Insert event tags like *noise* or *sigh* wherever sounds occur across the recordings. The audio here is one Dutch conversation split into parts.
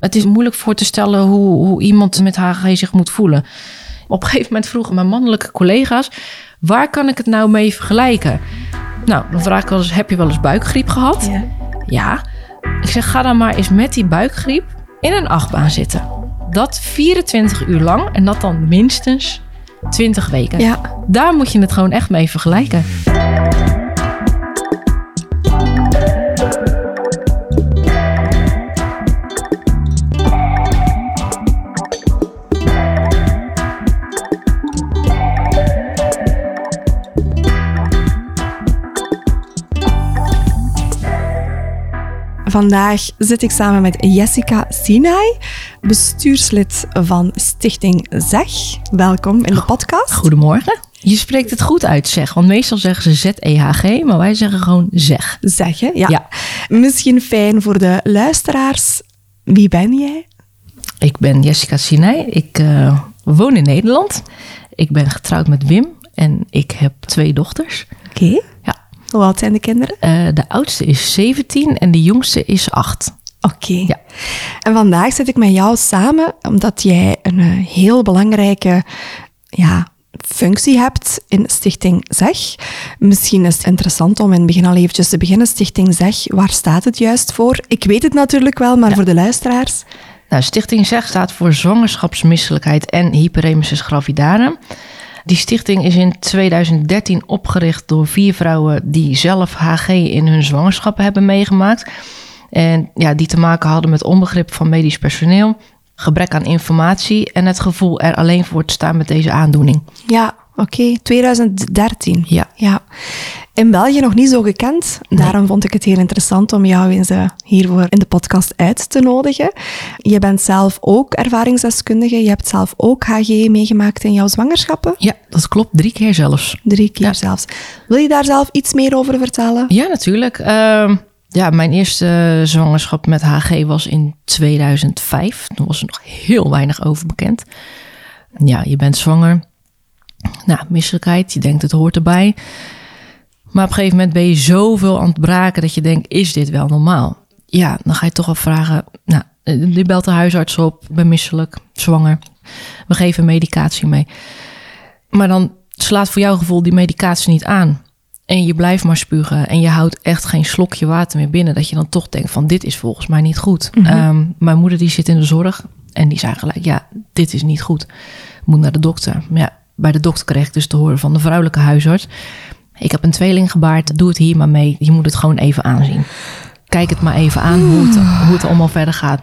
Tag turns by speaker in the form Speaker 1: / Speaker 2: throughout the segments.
Speaker 1: Het is moeilijk voor te stellen hoe, hoe iemand met HG zich moet voelen. Op een gegeven moment vroegen mijn mannelijke collega's: waar kan ik het nou mee vergelijken? Nou, dan vraag ik wel eens: heb je wel eens buikgriep gehad?
Speaker 2: Ja.
Speaker 1: Ja. Ik zeg: ga dan maar eens met die buikgriep in een achtbaan zitten. Dat 24 uur lang en dat dan minstens 20 weken.
Speaker 2: Ja.
Speaker 1: Daar moet je het gewoon echt mee vergelijken.
Speaker 2: Vandaag zit ik samen met Jessica Sinai, bestuurslid van Stichting Zeg. Welkom in de podcast.
Speaker 1: Goedemorgen. Je spreekt het goed uit, zeg. Want meestal zeggen ze Z-E-H-G, maar wij zeggen gewoon zeg.
Speaker 2: Zeggen, ja.
Speaker 1: Ja.
Speaker 2: Misschien fijn voor de luisteraars. Wie ben jij?
Speaker 1: Ik ben Jessica Sinay. Ik eh, woon in Nederland. Ik ben getrouwd met Wim en ik heb twee dochters.
Speaker 2: Oké. Hoe oud zijn de kinderen?
Speaker 1: Eh, de oudste is 17 en de jongste is 8.
Speaker 2: Oké.
Speaker 1: Ja.
Speaker 2: En vandaag zit ik met jou samen omdat jij een eh, heel belangrijke ja, functie hebt in Stichting Zeg. Misschien is het interessant om in het begin al eventjes te beginnen. Stichting Zeg, waar staat het juist voor? Ik weet het natuurlijk wel, maar voor de luisteraars...
Speaker 1: Nou, Stichting ZEG staat voor Zwangerschapsmisselijkheid en Hyperemesis gravidarum. Die stichting is in 2013 opgericht door vier vrouwen die zelf HG in hun zwangerschap hebben meegemaakt. En ja, die te maken hadden met onbegrip van medisch personeel, gebrek aan informatie en het gevoel er alleen voor te staan met deze aandoening.
Speaker 2: Ja, oké. 2013.
Speaker 1: Ja.
Speaker 2: ja. In België nog niet zo gekend. Daarom vond ik het heel interessant om jou eens eh, hiervoor in de podcast uit te nodigen. Je bent zelf ook ervaringsdeskundige. Je hebt zelf ook HG meegemaakt in jouw zwangerschappen.
Speaker 1: Ja, dat klopt. Drie keer zelfs.
Speaker 2: Drie keer
Speaker 1: Ja.
Speaker 2: zelfs. Wil je daar zelf iets meer over vertellen?
Speaker 1: Ja, natuurlijk. Ehm, ja, mijn eerste zwangerschap met HG was in 2005. Toen was er nog heel weinig over bekend. Ja, je bent zwanger. Nou, misselijkheid, je denkt het hoort erbij. Maar op een gegeven moment ben je zoveel aan het braken dat je denkt, is dit wel normaal? Ja, dan ga je toch afvragen, nou, je belt de huisarts op, ben misselijk, zwanger. We geven medicatie mee. Maar dan slaat voor jouw gevoel die medicatie niet aan. En je blijft maar spugen en je houdt echt geen slokje water meer binnen. Dat je dan toch denkt van dit is volgens mij niet goed. Ehm, mijn moeder die zit in de zorg en die zei gelijk ja, dit is niet goed. Moet naar de dokter. Maar ja, bij de dokter kreeg ik dus te horen van de vrouwelijke huisarts. Ik heb een tweeling gebaard, doe het hier maar mee. Je moet het gewoon even aanzien. Kijk het maar even aan hoe het, hoe het allemaal verder gaat.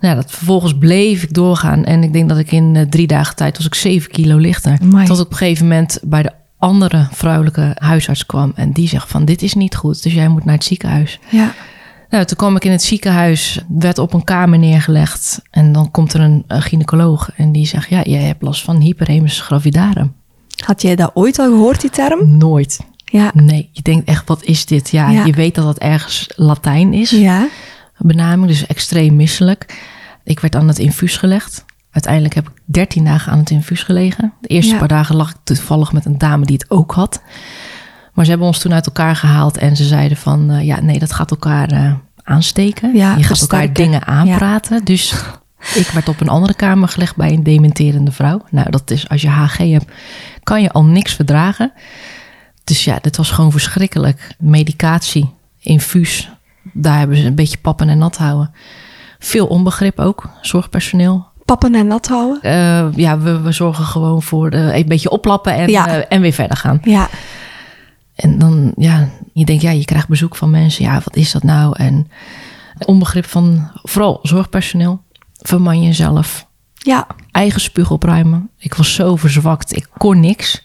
Speaker 1: Nou, dat, vervolgens bleef ik doorgaan. En ik denk dat ik in eh, drie dagen tijd was ik zeven kilo lichter.
Speaker 2: Amai.
Speaker 1: Tot op een gegeven moment bij de andere vrouwelijke huisarts kwam. En die zegt van dit is niet goed, dus jij moet naar het ziekenhuis.
Speaker 2: Ja.
Speaker 1: Nou, toen kwam ik in het ziekenhuis, werd op een kamer neergelegd. En dan komt er een, een gynaecoloog en die zegt... ja, jij hebt last van hyperemesis gravidarum.
Speaker 2: Had jij dat ooit al gehoord, die term?
Speaker 1: Nooit.
Speaker 2: Ja.
Speaker 1: Nee, je denkt echt, wat is dit? Ja,
Speaker 2: Ja.
Speaker 1: je weet dat dat ergens Latijn is.
Speaker 2: Ja.
Speaker 1: benaming, dus extreem misselijk. Ik werd aan het infuus gelegd. Uiteindelijk heb ik 13 dagen aan het infuus gelegen. De eerste
Speaker 2: Ja.
Speaker 1: paar dagen lag ik toevallig met een dame die het ook had. Maar ze hebben ons toen uit elkaar gehaald en ze zeiden van... eh, ja, nee, dat gaat elkaar eh, aansteken.
Speaker 2: Ja,
Speaker 1: je gaat elkaar dingen aanpraten. Dus *laughs* ik werd op een andere kamer gelegd bij een dementerende vrouw. Nou, dat is als je HG hebt, kan je al niks verdragen. Dus ja, dit was gewoon verschrikkelijk. Medicatie, infuus, daar hebben ze een beetje pappen en nat houden. Veel onbegrip ook, zorgpersoneel.
Speaker 2: Pappen en nat houden.
Speaker 1: Eh, ja, we, we zorgen gewoon voor een beetje oplappen en,
Speaker 2: Ja.
Speaker 1: en weer verder gaan.
Speaker 2: Ja.
Speaker 1: En dan, ja, je denkt, ja, je krijgt bezoek van mensen. Ja, wat is dat nou? En onbegrip van vooral zorgpersoneel. Verman jezelf.
Speaker 2: Ja.
Speaker 1: Eigen spuug opruimen. Ik was zo verzwakt. Ik kon niks.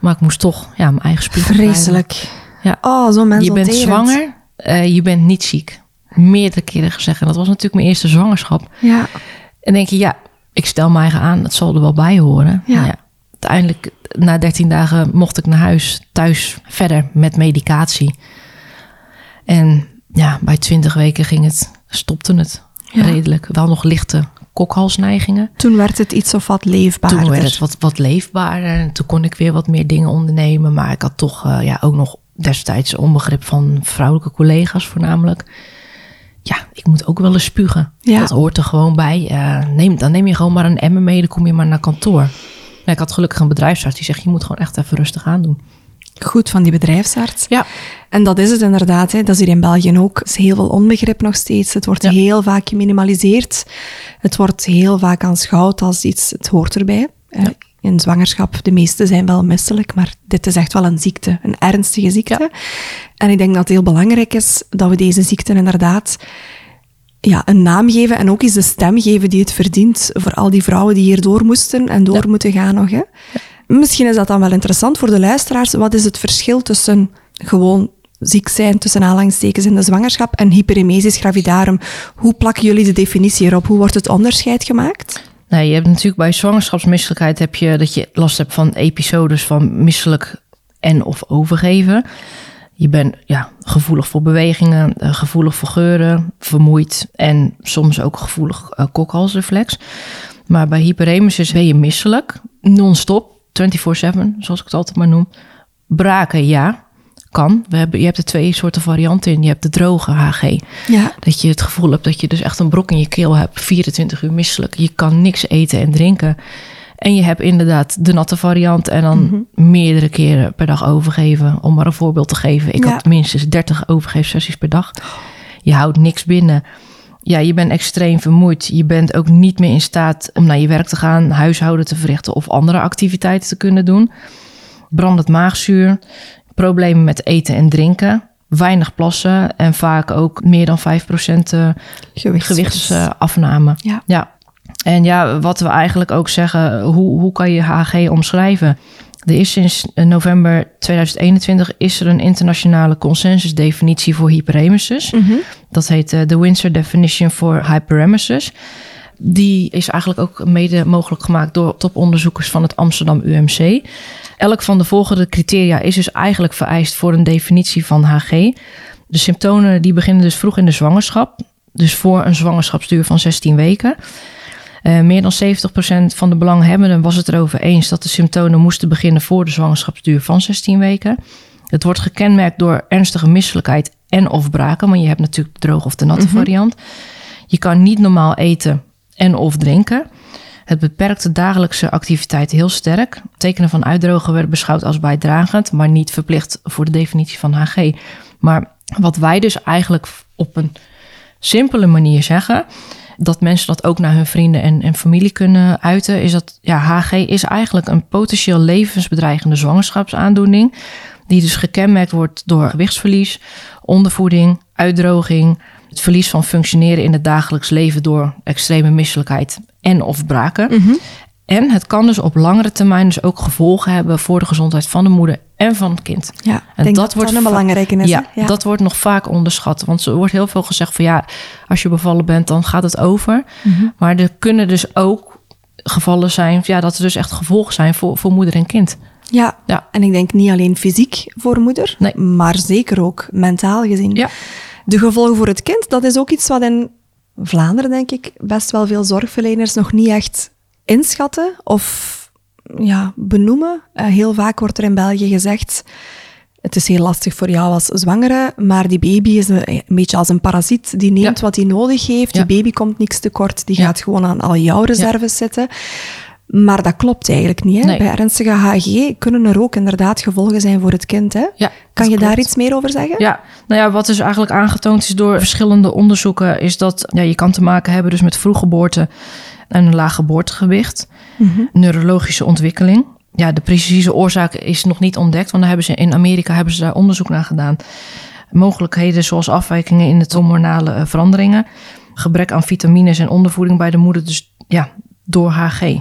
Speaker 1: Maar ik moest toch ja, mijn eigen spuug opruimen.
Speaker 2: Vreselijk.
Speaker 1: Ja.
Speaker 2: Oh, zo mensen
Speaker 1: Je bent zwanger, eh, je bent niet ziek. Meerdere keren gezegd. En dat was natuurlijk mijn eerste zwangerschap.
Speaker 2: Ja.
Speaker 1: En denk je, ja, ik stel me eigen aan. Dat zal er wel bij horen.
Speaker 2: Ja.
Speaker 1: Nou uiteindelijk, na 13 dagen, mocht ik naar huis. Thuis verder met medicatie. En ja, bij 20 weken ging het, stopte het
Speaker 2: Ja.
Speaker 1: redelijk. Wel nog lichte kokhalsneigingen.
Speaker 2: Toen werd het iets of wat leefbaarder.
Speaker 1: Toen werd het wat, wat leefbaarder. En toen kon ik weer wat meer dingen ondernemen. Maar ik had toch eh, ja, ook nog destijds onbegrip van vrouwelijke collega's voornamelijk. ja, ik moet ook wel eens spugen.
Speaker 2: Ja.
Speaker 1: Dat hoort er gewoon bij. Eh, neem, dan neem je gewoon maar een emmer mee, dan kom je maar naar kantoor. Nou, ik had gelukkig een bedrijfsarts die zegt, je moet gewoon echt even rustig aan doen.
Speaker 2: Goed van die bedrijfsarts.
Speaker 1: Ja,
Speaker 2: En dat is het inderdaad. Hè. Dat is hier in België ook. Er is heel veel onbegrip nog steeds. Het wordt
Speaker 1: Ja.
Speaker 2: heel vaak geminimaliseerd. Het wordt heel vaak aanschouwd als iets, het hoort erbij. hè. In zwangerschap, de meesten zijn wel misselijk, maar dit is echt wel een ziekte, een ernstige ziekte. En ik denk dat het heel belangrijk is dat we deze ziekte inderdaad ja, een naam geven en ook eens de stem geven die het verdient voor al die vrouwen die hierdoor moesten en door moeten gaan nog. Hè. Misschien is dat dan wel interessant voor de luisteraars. Wat is het verschil tussen gewoon ziek zijn, tussen aanhalingstekens in de zwangerschap, en hyperemesis gravidarum? Hoe plakken jullie de definitie erop? Hoe wordt het onderscheid gemaakt?
Speaker 1: Nee, je hebt natuurlijk bij zwangerschapsmisselijkheid heb je dat je last hebt van episodes van misselijk en of overgeven. Je bent ja, gevoelig voor bewegingen, eh, gevoelig voor geuren, vermoeid en soms ook gevoelig uh, kokhalsreflex. Maar bij hyperemesis ben je misselijk, non-stop, 24/7, zoals ik het altijd maar noem. Braken, ja, kan. We hebben, je hebt er twee soorten varianten in. Je hebt de droge HG.
Speaker 2: Ja.
Speaker 1: Dat je het gevoel hebt dat je dus echt een brok in je keel hebt. 24 uur misselijk. Je kan niks eten en drinken. En je hebt inderdaad de natte variant. En dan meerdere keren per dag overgeven. Om maar een voorbeeld te geven. Ik
Speaker 2: Ja.
Speaker 1: had minstens 30 overgeefsessies per dag. Je houdt niks binnen. Ja, je bent extreem vermoeid. Je bent ook niet meer in staat om naar je werk te gaan, huishouden te verrichten of andere activiteiten te kunnen doen. Brandend maagzuur, problemen met eten en drinken, weinig plassen en vaak ook meer dan 5% eh,
Speaker 2: Gewichts-
Speaker 1: gewichtsafname.
Speaker 2: Ja.
Speaker 1: ja. En ja, wat we eigenlijk ook zeggen, hoe, hoe kan je HG omschrijven? Er is sinds november 2021 is er een internationale consensusdefinitie voor hyperemesis. Dat heet eh, de Windsor Definition for Hyperemesis. Die is eigenlijk ook mede mogelijk gemaakt door toponderzoekers van het Amsterdam UMC. Elk van de volgende criteria is dus eigenlijk vereist voor een definitie van HG. De symptomen die beginnen dus vroeg in de zwangerschap. Dus voor een zwangerschapsduur van 16 weken. Uh, meer dan 70% van de belanghebbenden was het erover eens dat de symptomen moesten beginnen voor de zwangerschapsduur van 16 weken. Het wordt gekenmerkt door ernstige misselijkheid en of braken, maar je hebt natuurlijk de droge of de natte variant. Je kan niet normaal eten en of drinken. Het beperkt de dagelijkse activiteit heel sterk. Tekenen van uitdrogen werden beschouwd als bijdragend, maar niet verplicht voor de definitie van HG. Maar wat wij dus eigenlijk op een simpele manier zeggen, dat mensen dat ook naar hun vrienden en, en familie kunnen uiten, is dat ja, HG is eigenlijk een potentieel levensbedreigende zwangerschapsaandoening. Die dus gekenmerkt wordt door gewichtsverlies, ondervoeding, uitdroging, het verlies van functioneren in het dagelijks leven door extreme misselijkheid en of braken. En het kan dus op langere termijn dus ook gevolgen hebben voor de gezondheid van de moeder en van het kind.
Speaker 2: Ja,
Speaker 1: en
Speaker 2: dat dat een belangrijke is,
Speaker 1: Ja,
Speaker 2: hè? Ja.
Speaker 1: dat wordt nog vaak onderschat. Want er wordt heel veel gezegd van ja, als je bevallen bent, dan gaat het over.
Speaker 2: Mhm.
Speaker 1: Maar er kunnen dus ook gevallen zijn, ja, dat er dus echt gevolgen zijn voor, voor moeder en kind.
Speaker 2: Ja.
Speaker 1: Ja.
Speaker 2: en ik denk niet alleen fysiek voor moeder,
Speaker 1: Nee.
Speaker 2: maar zeker ook mentaal gezien.
Speaker 1: Ja.
Speaker 2: De gevolgen voor het kind, dat is ook iets wat in Vlaanderen, denk ik, best wel veel zorgverleners nog niet echt inschatten of ja, benoemen. Eh, heel vaak wordt er in België gezegd, het is heel lastig voor jou als zwangere, maar die baby is een, een beetje als een parasiet. Die neemt
Speaker 1: Ja.
Speaker 2: wat hij nodig heeft.
Speaker 1: Ja.
Speaker 2: Die baby komt niks tekort. Die gaat gewoon aan al jouw reserves zitten. Maar dat klopt eigenlijk niet. Hè?
Speaker 1: Nee.
Speaker 2: Bij ernstige HG kunnen er ook inderdaad gevolgen zijn voor het kind. Hè?
Speaker 1: Ja,
Speaker 2: kan je daar iets meer over zeggen?
Speaker 1: Ja, nou ja, wat dus eigenlijk aangetoond is door verschillende onderzoeken, is dat ja, je kan te maken hebben dus met vroeggeboorte en een laag geboortegewicht, neurologische ontwikkeling. Ja, de precieze oorzaak is nog niet ontdekt, want daar hebben ze in Amerika hebben ze daar onderzoek naar gedaan. Mogelijkheden zoals afwijkingen in de hormonale eh, veranderingen, gebrek aan vitamines en ondervoeding bij de moeder, dus ja, door HG.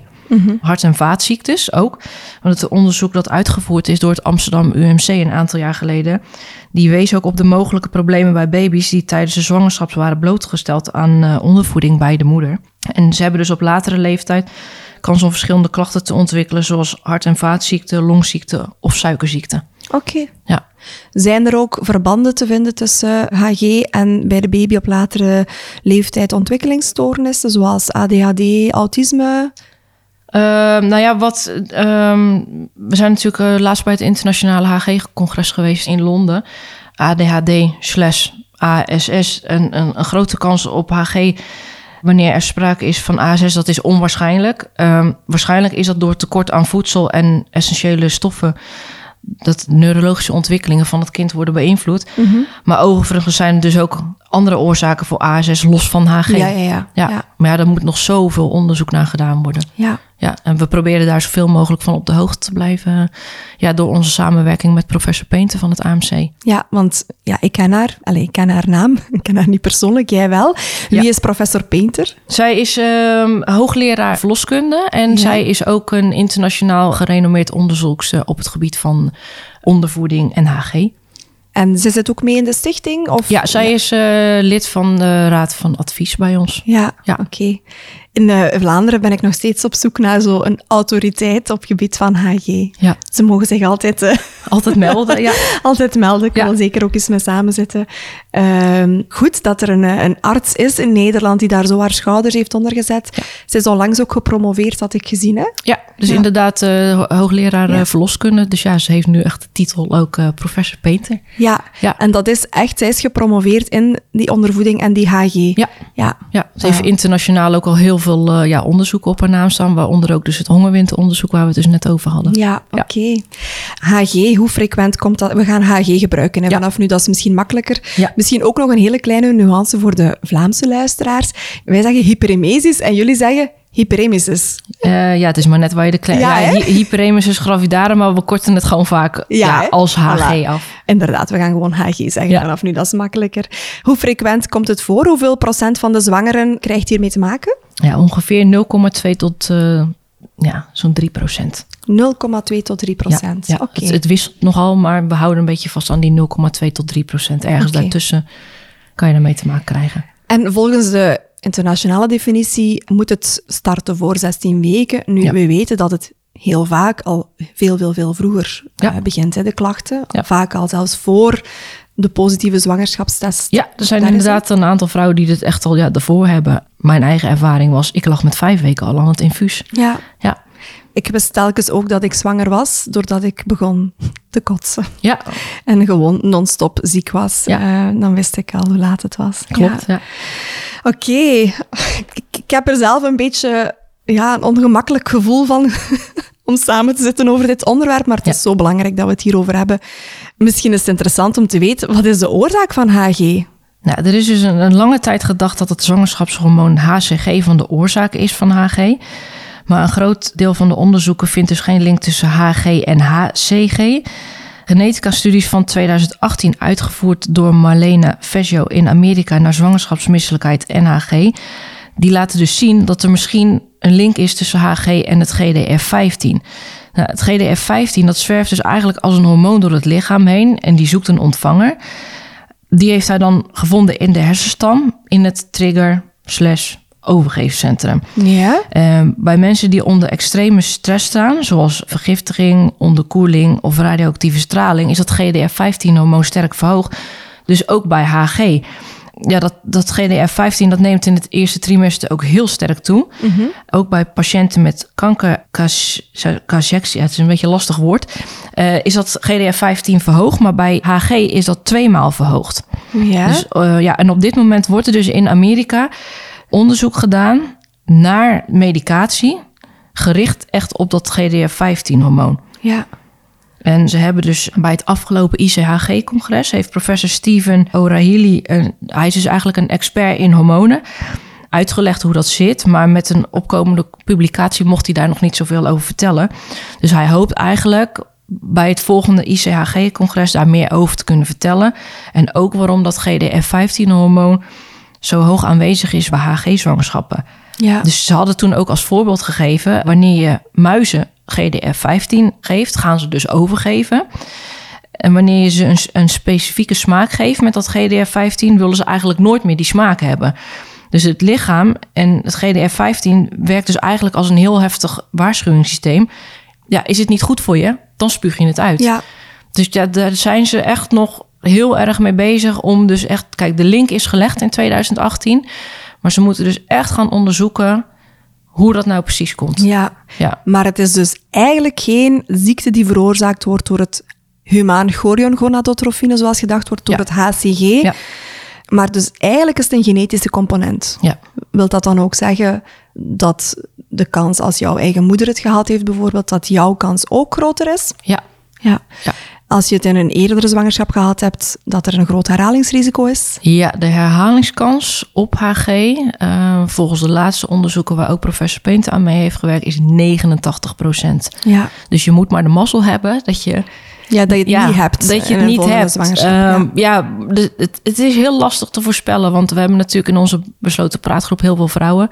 Speaker 1: Hart- en vaatziektes ook. Want het onderzoek dat uitgevoerd is door het Amsterdam UMC een aantal jaar geleden, die wees ook op de mogelijke problemen bij baby's die tijdens de zwangerschap waren blootgesteld aan eh, ondervoeding bij de moeder. En ze hebben dus op latere leeftijd kans om verschillende klachten te ontwikkelen, zoals hart- en vaatziekten, longziekte of suikerziekte.
Speaker 2: Oké.
Speaker 1: Ja.
Speaker 2: Zijn er ook verbanden te vinden tussen HG en bij de baby op latere leeftijd ontwikkelingsstoornissen, zoals ADHD, autisme?
Speaker 1: Ehm, nou ja, wat. ehm, we zijn natuurlijk eh, laatst bij het internationale HG-congres geweest in Londen. ADHD slash ASS een, een, een grote kans op HG wanneer er sprake is van ASS, dat is onwaarschijnlijk. Ehm, waarschijnlijk is dat door tekort aan voedsel en essentiële stoffen dat neurologische ontwikkelingen van het kind worden beïnvloed.
Speaker 2: Mhm.
Speaker 1: Maar overigens zijn er dus ook andere oorzaken voor ASS los van HG.
Speaker 2: Ja, ja, ja.
Speaker 1: Ja,
Speaker 2: ja.
Speaker 1: Maar ja, daar moet nog zoveel onderzoek naar gedaan worden.
Speaker 2: ja.
Speaker 1: Ja, en we proberen daar zoveel mogelijk van op de hoogte te blijven. Ja, door onze samenwerking met professor Painter van het AMC.
Speaker 2: Ja, want ja, ik ken haar. Allee, ik ken haar naam. *laughs* Ik ken haar niet persoonlijk, jij wel. Wie
Speaker 1: Ja.
Speaker 2: is professor Painter?
Speaker 1: Zij is ehm, hoogleraar verloskunde en
Speaker 2: Ja.
Speaker 1: zij is ook een internationaal gerenommeerd onderzoeks eh, op het gebied van ondervoeding en HG.
Speaker 2: En ze zit ook mee in de stichting? Of?
Speaker 1: Ja, zij is eh, lid van de Raad van Advies bij ons.
Speaker 2: Ja,
Speaker 1: Ja.
Speaker 2: oké. In Vlaanderen ben ik nog steeds op zoek naar zo'n autoriteit op gebied van HG.
Speaker 1: Ja,
Speaker 2: Ze mogen zich altijd, eh,
Speaker 1: altijd melden. Ja. *laughs*
Speaker 2: altijd melden. Ik
Speaker 1: Ja.
Speaker 2: wil zeker ook eens mee samenzitten. Ehm, goed dat er een, eh, een arts is in Nederland die daar zo haar schouders heeft ondergezet. Ze is onlangs ook gepromoveerd, had ik gezien. Hè?
Speaker 1: ja, dus
Speaker 2: Ja.
Speaker 1: inderdaad eh, ho- hoogleraar verloskunde. Dus ja, ze heeft nu echt de titel ook professor Painter.
Speaker 2: Ja.
Speaker 1: Ja.
Speaker 2: en dat is echt, zij is gepromoveerd in die ondervoeding en die HG.
Speaker 1: Ja.
Speaker 2: ja.
Speaker 1: Ja, ze heeft
Speaker 2: Ah.
Speaker 1: internationaal ook al heel veel eh, ja, onderzoek op haar naam staan. Waaronder ook dus het hongerwinteronderzoek waar we het dus net over hadden.
Speaker 2: Ja,
Speaker 1: Ja.
Speaker 2: oké. HG, hoe frequent komt dat? We gaan HG gebruiken
Speaker 1: Ja.
Speaker 2: vanaf nu, dat is misschien makkelijker.
Speaker 1: Ja.
Speaker 2: Misschien ook nog een hele kleine nuance voor de Vlaamse luisteraars. Wij zeggen hyperemesis en jullie zeggen hyperemesis.
Speaker 1: Eh, ja, het is maar net waar je de kleine...
Speaker 2: Ja,
Speaker 1: Ja, hyperemesis gravidaire, maar we korten het gewoon vaak ja, als HG
Speaker 2: Voilà.
Speaker 1: af.
Speaker 2: Inderdaad, we gaan gewoon HG zeggen
Speaker 1: Ja.
Speaker 2: vanaf nu, dat is makkelijker. Hoe frequent komt het voor? Hoeveel procent van de zwangeren krijgt hiermee te maken?
Speaker 1: Ja, ongeveer 0,2 tot eh, ja, zo'n 3 procent.
Speaker 2: 0,2 tot 3 procent.
Speaker 1: Ja,
Speaker 2: Oké.
Speaker 1: het, het wisselt nogal, maar we houden een beetje vast aan die 0,2 tot 3 procent. Ergens daartussen kan je ermee te maken krijgen.
Speaker 2: En volgens de internationale definitie moet het starten voor 16 weken. Nu,
Speaker 1: Ja.
Speaker 2: we weten dat het heel vaak al veel, veel, veel vroeger
Speaker 1: Ja.
Speaker 2: eh, begint, hè, de klachten.
Speaker 1: Ja.
Speaker 2: Vaak al zelfs voor de positieve zwangerschapstest.
Speaker 1: Ja, er zijn
Speaker 2: Daar
Speaker 1: inderdaad een aantal vrouwen die dit echt al ja, ervoor hebben. Mijn eigen ervaring was, ik lag met vijf weken al aan het infuus.
Speaker 2: Ja.
Speaker 1: Ja,
Speaker 2: Ik wist telkens ook dat ik zwanger was, doordat ik begon te kotsen.
Speaker 1: ja
Speaker 2: En gewoon non-stop ziek was.
Speaker 1: Ja.
Speaker 2: Eh, dan wist ik al hoe laat het was.
Speaker 1: klopt.
Speaker 2: Ja.
Speaker 1: Ja.
Speaker 2: Oké, ik, ik heb er zelf een beetje ja, een ongemakkelijk gevoel van *laughs* om samen te zitten over dit onderwerp, maar het is zo belangrijk dat we het hierover hebben. Misschien is het interessant om te weten, wat is de oorzaak van HG?
Speaker 1: Nou, er is dus een, een lange tijd gedacht dat het zwangerschapshormoon HCG van de oorzaak is van HG. Maar een groot deel van de onderzoeken vindt dus geen link tussen HG en HCG. Genetica-studies van 2018 uitgevoerd door Marlene Veggio in Amerika naar zwangerschapsmisselijkheid en HG. Die laten dus zien dat er misschien een link is tussen HG en het GDF-15. Nou, het GDF-15 dat zwerft dus eigenlijk als een hormoon door het lichaam heen en die zoekt een ontvanger. Die heeft hij dan gevonden in de hersenstam in het trigger slash overgeefcentrum.
Speaker 2: Ja?
Speaker 1: Ehm, bij mensen die onder extreme stress staan, zoals vergiftiging, onderkoeling of radioactieve straling, is dat GDF-15-hormoon sterk verhoogd. Dus ook bij HG. Ja, dat, dat GDF-15 dat neemt in het eerste trimester ook heel sterk toe. Ook bij patiënten met kankercachexie, het is een beetje een lastig woord, eh, is dat GDF-15 verhoogd, maar bij HG is dat tweemaal verhoogd.
Speaker 2: Ja?
Speaker 1: Dus, eh, ja, en op dit moment wordt er dus in Amerika onderzoek gedaan naar medicatie, gericht echt op dat GDF-15-hormoon.
Speaker 2: ja.
Speaker 1: En ze hebben dus bij het afgelopen ICHG-congres... heeft professor Steven O'Reilly... een- hij is dus eigenlijk een expert in hormonen... uitgelegd hoe dat zit. Maar met een opkomende publicatie mocht hij daar nog niet zoveel over vertellen. Dus hij hoopt eigenlijk bij het volgende ICHG-congres... daar meer over te kunnen vertellen. En ook waarom dat GDF-15-hormoon zo hoog aanwezig is bij HG-zwangerschappen.
Speaker 2: ja.
Speaker 1: Dus ze hadden toen ook als voorbeeld gegeven... wanneer je muizen GDF-15 geeft, gaan ze dus overgeven. En wanneer je ze een, een specifieke smaak geeft met dat GDF-15... willen ze eigenlijk nooit meer die smaak hebben. Dus het lichaam en het GDF-15 werkt dus eigenlijk als een heel heftig waarschuwingssysteem. Ja, is het niet goed voor je, dan spuug je het uit.
Speaker 2: ja.
Speaker 1: Dus ja, daar zijn ze echt nog heel erg mee bezig om dus echt... Kijk, de link is gelegd in 2018. Maar ze moeten dus echt gaan onderzoeken hoe dat nou precies komt.
Speaker 2: ja.
Speaker 1: Ja,
Speaker 2: Maar het is dus eigenlijk geen ziekte die veroorzaakt wordt door het humaan chorion-gonadotrofine, zoals gedacht wordt, door
Speaker 1: Ja.
Speaker 2: het HCG.
Speaker 1: Ja.
Speaker 2: Maar dus eigenlijk is het een genetische component.
Speaker 1: Ja.
Speaker 2: Wilt dat dan ook zeggen dat de kans als jouw eigen moeder het gehad heeft bijvoorbeeld, dat jouw kans ook groter is?
Speaker 1: Ja.
Speaker 2: Ja.
Speaker 1: Ja.
Speaker 2: Als je het in een eerdere zwangerschap gehad hebt, dat er een groot herhalingsrisico is?
Speaker 1: Ja, de herhalingskans op HG, eh, volgens de laatste onderzoeken waar ook professor Peente aan mee heeft gewerkt, is 89%
Speaker 2: Ja.
Speaker 1: Dus je moet maar de mazzel hebben dat je
Speaker 2: Ja, dat je het
Speaker 1: ja,
Speaker 2: niet hebt.
Speaker 1: Dat je
Speaker 2: in
Speaker 1: het niet hebt. Ehm, ja, het is heel lastig te voorspellen, want we hebben natuurlijk in onze besloten praatgroep heel veel vrouwen.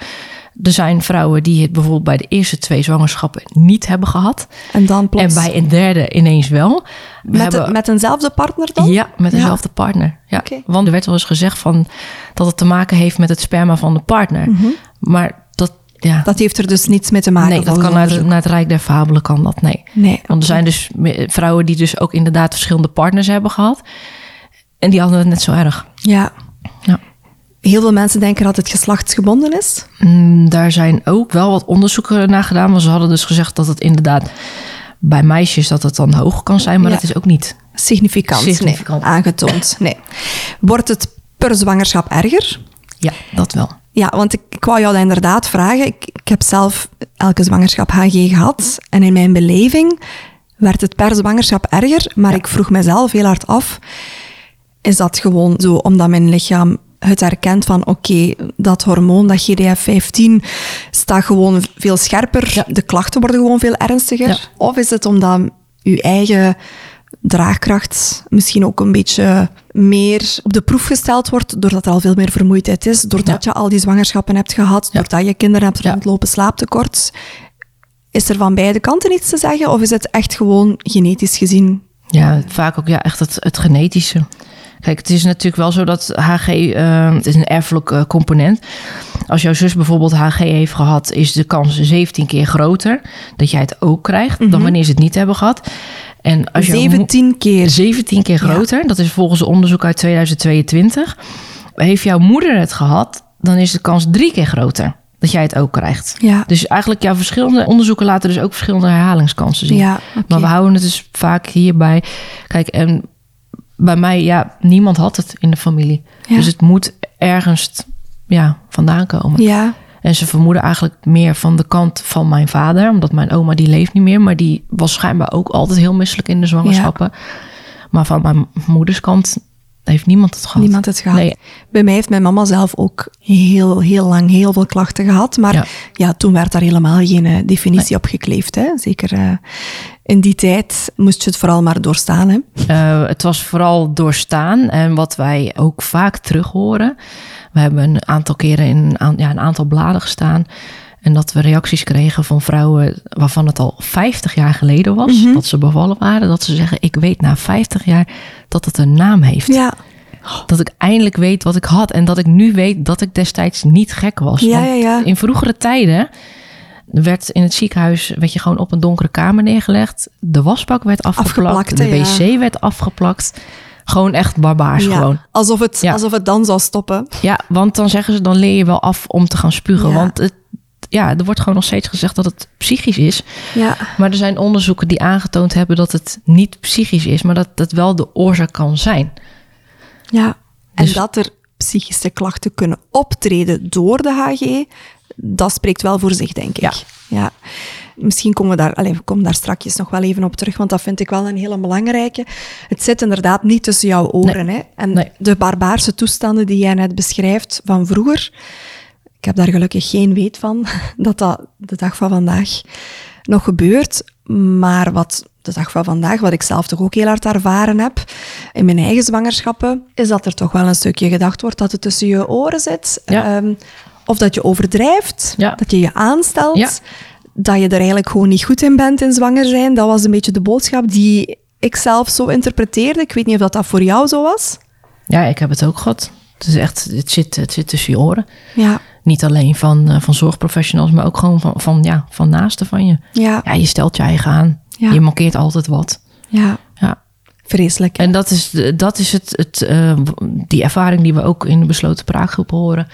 Speaker 1: Er zijn vrouwen die het bijvoorbeeld bij de eerste twee zwangerschappen niet hebben gehad.
Speaker 2: en dan plots.
Speaker 1: En bij een derde ineens wel. We
Speaker 2: met, de- met eenzelfde partner dan?
Speaker 1: Ja, met dezelfde partner. Ja. Want er werd wel eens gezegd van, dat het te maken heeft met het sperma van de partner. Maar dat, ja,
Speaker 2: Mhm. Dat heeft er dus niets mee te maken.
Speaker 1: nee, dat kan naar, het- naar het Rijk der Fabelen, kan dat, nee.
Speaker 2: Nee.
Speaker 1: Want er zijn dus vrouwen die dus ook inderdaad verschillende partners hebben gehad. En die hadden het net zo erg.
Speaker 2: Ja.
Speaker 1: Ja.
Speaker 2: Heel veel mensen denken dat het geslachtsgebonden is.
Speaker 1: Mm, daar zijn ook wel wat onderzoeken naar gedaan. Want ze hadden dus gezegd dat het inderdaad bij meisjes dat het dan hoog kan zijn. Maar
Speaker 2: Ja.
Speaker 1: dat is ook niet.
Speaker 2: Significant,
Speaker 1: Significant.
Speaker 2: Nee, aangetoond. Nee. Wordt het per zwangerschap erger?
Speaker 1: Ja, dat wel.
Speaker 2: Ja, want ik, ik wou jou dat inderdaad vragen. Ik, ik heb zelf elke zwangerschap HG gehad. En in mijn beleving werd het per zwangerschap erger. Maar ik vroeg mezelf heel hard af... Is dat gewoon zo omdat mijn lichaam het herkent van... Oké, dat hormoon, dat GDF-15, staat gewoon veel scherper.
Speaker 1: Ja.
Speaker 2: De klachten worden gewoon veel ernstiger.
Speaker 1: Ja.
Speaker 2: Of is het omdat uw eigen draagkracht misschien ook een beetje meer op de proef gesteld wordt, doordat er al veel meer vermoeidheid is, doordat je al die zwangerschappen hebt gehad, doordat je kinderen hebt rondlopen, slaaptekort. Is er van beide kanten iets te zeggen, of is het echt gewoon genetisch gezien?
Speaker 1: Ja, vaak ook ja, echt het, het genetische. Kijk, het is natuurlijk wel zo dat HG, eh, het is een erfelijk eh, component. Als jouw zus bijvoorbeeld HG heeft gehad, is de kans 17 keer groter dat jij het ook krijgt dan wanneer ze het niet hebben gehad. En als jouw mo-
Speaker 2: 17 keer.
Speaker 1: 17 keer
Speaker 2: Ja.
Speaker 1: groter, dat is volgens een onderzoek uit 2022. Heeft jouw moeder het gehad, dan is de kans drie keer groter dat jij het ook krijgt.
Speaker 2: Ja.
Speaker 1: Dus eigenlijk, ja, verschillende onderzoeken laten dus ook verschillende herhalingskansen zien.
Speaker 2: Ja.
Speaker 1: Maar we houden het dus vaak hierbij. Kijk, en bij mij, ja, niemand had het in de familie.
Speaker 2: Ja.
Speaker 1: Dus het moet ergens ja, vandaan komen.
Speaker 2: Ja,
Speaker 1: En ze vermoeden eigenlijk meer van de kant van mijn vader. Omdat mijn oma, die leeft niet meer. Maar die was schijnbaar ook altijd heel misselijk in de zwangerschappen. Maar van mijn moeders kant heeft niemand het gehad.
Speaker 2: niemand het gehad.
Speaker 1: Nee.
Speaker 2: Bij mij heeft mijn mama zelf ook heel, heel lang heel veel klachten gehad. Maar ja,
Speaker 1: Ja.
Speaker 2: toen werd daar helemaal geen eh, definitie op gekleefd. Hè. Zeker eh, in die tijd moest je het vooral maar doorstaan. Hè.
Speaker 1: Eh, het was vooral doorstaan. En wat wij ook vaak terug horen. We hebben een aantal keren in ja, een aantal bladen gestaan. En dat we reacties kregen van vrouwen waarvan het al 50 jaar geleden was. Dat ze bevallen waren. Dat ze zeggen, ik weet na 50 jaar dat het een naam heeft.
Speaker 2: Ja,
Speaker 1: Dat ik eindelijk weet wat ik had. En dat ik nu weet dat ik destijds niet gek was.
Speaker 2: Ja,
Speaker 1: Want
Speaker 2: ja, ja.
Speaker 1: In vroegere tijden werd in het ziekenhuis werd je gewoon op een donkere kamer neergelegd. De wasbak werd afgeplakt.
Speaker 2: Afgeplakt,
Speaker 1: de wc werd afgeplakt. Gewoon echt barbaars
Speaker 2: ja.
Speaker 1: gewoon.
Speaker 2: Alsof, het,
Speaker 1: Ja.
Speaker 2: alsof het dan zou stoppen.
Speaker 1: Ja, want dan zeggen ze, dan leer je wel af om te gaan spugen.
Speaker 2: Ja.
Speaker 1: Want het, ja, er wordt gewoon nog steeds gezegd dat het psychisch is.
Speaker 2: Ja,
Speaker 1: Maar er zijn onderzoeken die aangetoond hebben dat het niet psychisch is, maar dat het wel de oorzaak kan zijn.
Speaker 2: ja. En
Speaker 1: Dus-
Speaker 2: dat er psychische klachten kunnen optreden door de HG, dat spreekt wel voor zich, denk ik.
Speaker 1: Ja.
Speaker 2: ja. Misschien komen we daar, allez, we komen daar straks nog wel even op terug, want dat vind ik wel een hele belangrijke. Het zit inderdaad niet tussen jouw oren. Hè? En
Speaker 1: Nee.
Speaker 2: de barbaarse toestanden die jij net beschrijft van vroeger, ik heb daar gelukkig geen weet van, *laughs* dat dat de dag van vandaag nog gebeurt. Maar wat de dag van vandaag, wat ik zelf toch ook heel hard ervaren heb in mijn eigen zwangerschappen, is dat er toch wel een stukje gedacht wordt dat het tussen je oren zit.
Speaker 1: Ja.
Speaker 2: Ehm, of dat je overdrijft,
Speaker 1: Ja.
Speaker 2: dat je je aanstelt.
Speaker 1: Ja.
Speaker 2: Dat je er eigenlijk gewoon niet goed in bent in zwanger zijn. Dat was een beetje de boodschap die ik zelf zo interpreteerde. Ik weet niet of dat, dat voor jou zo was.
Speaker 1: Ja, ik heb het ook gehad. Het, is echt, het, zit, het zit tussen je oren.
Speaker 2: Ja,
Speaker 1: Niet alleen van, eh, van zorgprofessionals, maar ook gewoon van, van, ja, van naasten van je.
Speaker 2: ja,
Speaker 1: Ja, je stelt je eigen aan.
Speaker 2: Ja.
Speaker 1: Je mankeert altijd wat.
Speaker 2: ja.
Speaker 1: Ja.
Speaker 2: Vreselijk.
Speaker 1: En dat is, de- dat is het, het, eh, die ervaring die we ook in de besloten praatgroep horen.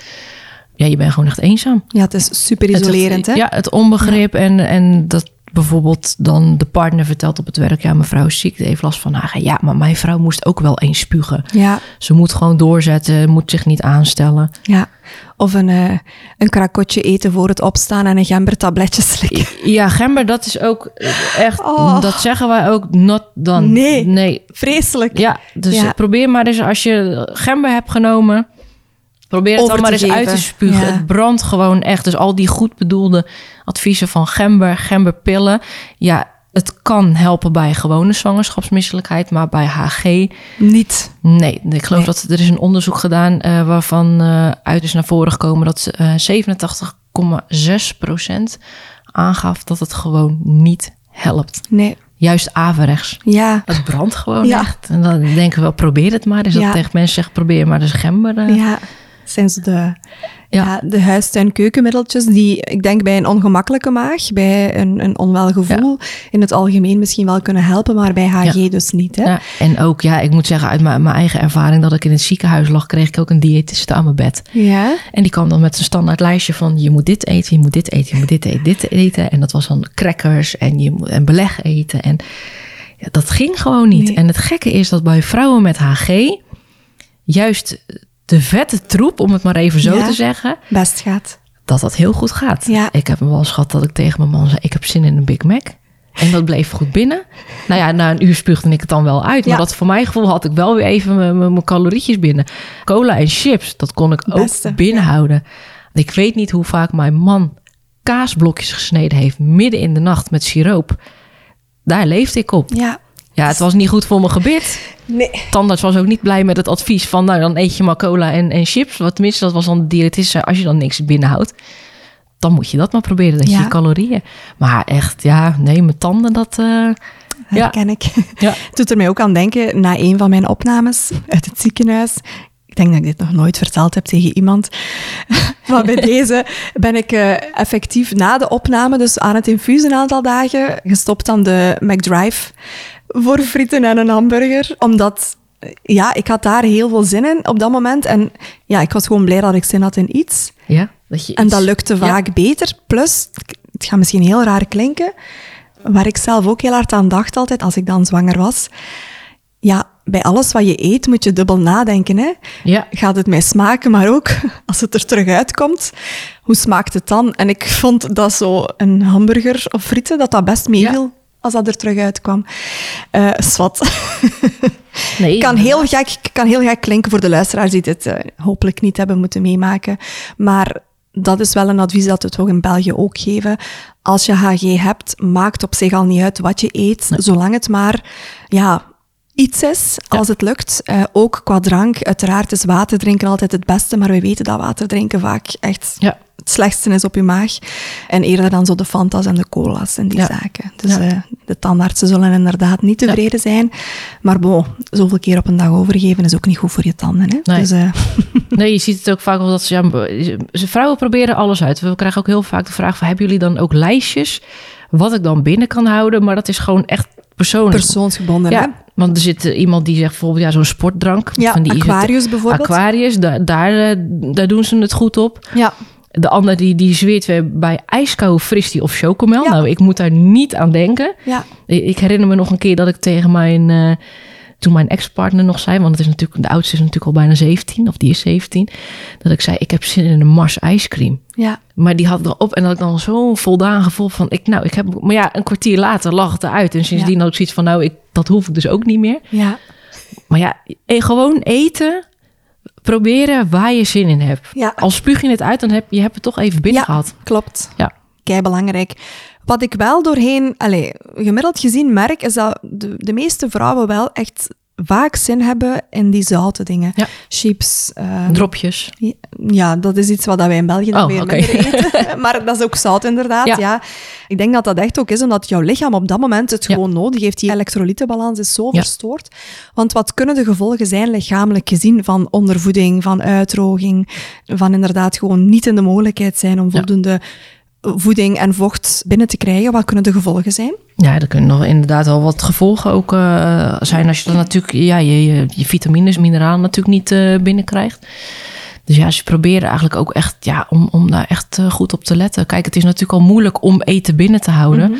Speaker 1: Ja, je bent gewoon echt eenzaam.
Speaker 2: Ja, het is super isolerend,
Speaker 1: het,
Speaker 2: hè?
Speaker 1: Ja, het onbegrip en, en dat bijvoorbeeld dan de partner vertelt op het werk... ja, mijn vrouw is ziek, heeft last van haar. Ja, maar mijn vrouw moest ook wel eens spugen.
Speaker 2: Ja,
Speaker 1: Ze moet gewoon doorzetten, moet zich niet aanstellen.
Speaker 2: ja. Of een, eh, een krakotje eten voor het opstaan en een gembertabletje slikken.
Speaker 1: Ja, gember, dat is ook echt...
Speaker 2: Oh.
Speaker 1: Dat zeggen wij ook not dan.
Speaker 2: Nee.
Speaker 1: Nee,
Speaker 2: Vreselijk.
Speaker 1: Ja, dus
Speaker 2: Ja.
Speaker 1: probeer maar eens als je gember hebt genomen. Probeer het maar eens uit te spugen.
Speaker 2: Ja.
Speaker 1: Het brandt gewoon echt. Dus al die goed bedoelde adviezen van gember, gemberpillen. Ja, het kan helpen bij gewone zwangerschapsmisselijkheid. Maar bij HG,
Speaker 2: Niet.
Speaker 1: nee. Ik geloof
Speaker 2: Nee.
Speaker 1: dat er is een onderzoek gedaan... eh, waarvan eh, uit is naar voren gekomen... dat eh 87,6 procent aangaf dat het gewoon niet helpt.
Speaker 2: Nee.
Speaker 1: Juist averechts.
Speaker 2: Ja.
Speaker 1: Het brandt gewoon
Speaker 2: Ja.
Speaker 1: echt. En dan denken we wel, probeer het maar. Dus dat tegen mensen zeggen, probeer maar de gember.
Speaker 2: Ja. Zijn ze de,
Speaker 1: Ja.
Speaker 2: ja. de huistuin-keukenmiddeltjes die, ik denk, bij een ongemakkelijke maag, bij een, een onwel gevoel, in het algemeen misschien wel kunnen helpen, maar bij HG dus niet. Hè?
Speaker 1: Ja, en ook, ja, ik moet zeggen, uit mijn, mijn eigen ervaring dat ik in het ziekenhuis lag, kreeg ik ook een diëtiste aan mijn bed.
Speaker 2: Ja.
Speaker 1: En die kwam dan met een standaard lijstje van, je moet dit eten, je moet dit eten, je moet dit eten, dit eten. En dat was dan crackers en, je moet, en beleg eten. En ja, dat ging gewoon niet.
Speaker 2: Nee.
Speaker 1: En het gekke is dat bij vrouwen met HG, juist de vette troep, om het maar even zo
Speaker 2: Ja.
Speaker 1: te zeggen,
Speaker 2: Best gaat.
Speaker 1: dat dat heel goed gaat.
Speaker 2: Ja.
Speaker 1: Ik heb wel eens gehad dat ik tegen mijn man zei... ik heb zin in een Big Mac. En dat bleef goed binnen. Nou ja, na een uur spuugde ik het dan wel uit. Maar
Speaker 2: Ja.
Speaker 1: dat voor mijn gevoel had ik wel weer even mijn- calorietjes binnen. Cola en chips, dat kon ik ook binnenhouden. Ik weet niet hoe vaak mijn man kaasblokjes gesneden heeft... midden in de nacht met siroop. Daar leefde ik op.
Speaker 2: Ja.
Speaker 1: Ja, het was niet goed voor mijn gebit.
Speaker 2: Nee.
Speaker 1: Tandarts was ook niet blij met het advies van... nou, dan eet je maar cola en, en chips. Wat tenminste, dat was dan de diëtist. Als je dan niks binnenhoudt, dan moet je dat maar proberen. Dat je
Speaker 2: Ja.
Speaker 1: je calorieën... Maar echt, ja, nee, mijn tanden, dat... ja,
Speaker 2: Herken ik. *laughs*
Speaker 1: ja.
Speaker 2: Het doet er mij ook aan denken, na een van mijn opnames uit het ziekenhuis. Ik denk dat ik dit nog nooit verteld heb tegen iemand. *laughs* Maar bij *laughs* deze ben ik eh, effectief na de opname, dus aan het infuus een aantal dagen, gestopt aan de McDrive voor frieten en een hamburger. Omdat, ja, ik had daar heel veel zin in op dat moment. En ja, ik was gewoon blij dat ik zin had in iets.
Speaker 1: ja dat je
Speaker 2: En dat lukte
Speaker 1: Ja.
Speaker 2: vaak beter. Plus, het gaat misschien heel raar klinken, waar ik zelf ook heel hard aan dacht altijd als ik dan zwanger was. Ja, bij alles wat je eet moet je dubbel nadenken. Hè?
Speaker 1: Ja,
Speaker 2: Gaat het mij smaken, maar ook *laughs* als het er terug uitkomt, hoe smaakt het dan? En ik vond dat zo een hamburger of frieten, dat dat best meeviel als dat er terug uitkwam. Eh swat. *laughs*
Speaker 1: nee.
Speaker 2: kan heel, gek, kan heel gek klinken voor de luisteraars die dit eh, hopelijk niet hebben moeten meemaken. Maar dat is wel een advies dat we toch in België ook geven. Als je HG hebt, maakt op zich al niet uit wat je eet, zolang het maar ja, iets is, als het lukt. Eh, ook qua drank, uiteraard is water drinken altijd het beste, maar we weten dat water drinken vaak echt
Speaker 1: Ja.
Speaker 2: het slechtste is op je maag. En eerder dan zo de Fantas en de cola's en die
Speaker 1: Ja.
Speaker 2: zaken. Dus
Speaker 1: Ja.
Speaker 2: eh, de tandartsen zullen inderdaad niet tevreden zijn. Maar bon, zoveel keer op een dag overgeven is ook niet goed voor je tanden. Hè?
Speaker 1: Nee.
Speaker 2: Dus eh, *laughs*
Speaker 1: Nee, je ziet het ook vaak dat ze, ja, vrouwen proberen alles uit. We krijgen ook heel vaak de vraag van, hebben jullie dan ook lijstjes wat ik dan binnen kan houden? Maar dat is gewoon echt persoonlijk.
Speaker 2: persoonsgebonden. hè?
Speaker 1: Want er zit eh, iemand die zegt bijvoorbeeld, ja, zo'n sportdrank.
Speaker 2: Ja,
Speaker 1: van die
Speaker 2: Aquarius bijvoorbeeld.
Speaker 1: Aquarius, daar, daar, eh, daar doen ze het goed op.
Speaker 2: Ja,
Speaker 1: De ander die, die zweert weer bij ijskou, fristie of chocomel.
Speaker 2: Ja.
Speaker 1: Nou, ik moet daar niet aan denken.
Speaker 2: ja,
Speaker 1: Ik ik herinner me nog een keer dat ik tegen mijn... eh, toen mijn ex-partner nog zei... want het is natuurlijk, de oudste is natuurlijk al bijna 17... of die is 17... dat ik zei, ik heb zin in een Mars ijscream.
Speaker 2: ja,
Speaker 1: Maar die had erop en dat ik dan zo'n voldaan gevoel van... Ik, nou, ik heb, maar ja, een kwartier later lag het eruit. En sindsdien had ik zoiets van... nou, ik, dat hoef ik dus ook niet meer.
Speaker 2: ja,
Speaker 1: Maar ja, eh, gewoon eten... proberen waar je zin in hebt.
Speaker 2: Ja.
Speaker 1: Al spuug je het uit, dan heb je hebt het toch even binnen
Speaker 2: ja,
Speaker 1: gehad.
Speaker 2: klopt.
Speaker 1: Ja.
Speaker 2: Kei belangrijk. Wat ik wel doorheen, allez, gemiddeld gezien merk, is dat de, de meeste vrouwen wel echt vaak zin hebben in die zoute dingen.
Speaker 1: Ja.
Speaker 2: Chips. eh,
Speaker 1: Dropjes.
Speaker 2: Ja, dat is iets wat wij in België dan
Speaker 1: Oh,
Speaker 2: weer minder *laughs* eten. maar dat is ook zout inderdaad, ja.
Speaker 1: Ja.
Speaker 2: Ik denk dat dat echt ook is, omdat jouw lichaam op dat moment het
Speaker 1: Ja.
Speaker 2: gewoon nodig heeft. Die elektrolytenbalans is zo verstoord. Want wat kunnen de gevolgen zijn, lichamelijk gezien, van ondervoeding, van uitdroging, van inderdaad gewoon niet in de mogelijkheid zijn om voldoende voeding en vocht binnen te krijgen? Wat kunnen de gevolgen zijn?
Speaker 1: Ja, er kunnen nog inderdaad wel wat gevolgen ook eh, zijn als je dan natuurlijk ja, je, je, vitamines, mineralen natuurlijk niet eh, binnenkrijgt. Dus ja, ze proberen eigenlijk ook echt ja, om, om daar echt eh, goed op te letten. Kijk, het is natuurlijk al moeilijk om eten binnen te houden.
Speaker 2: Mhm.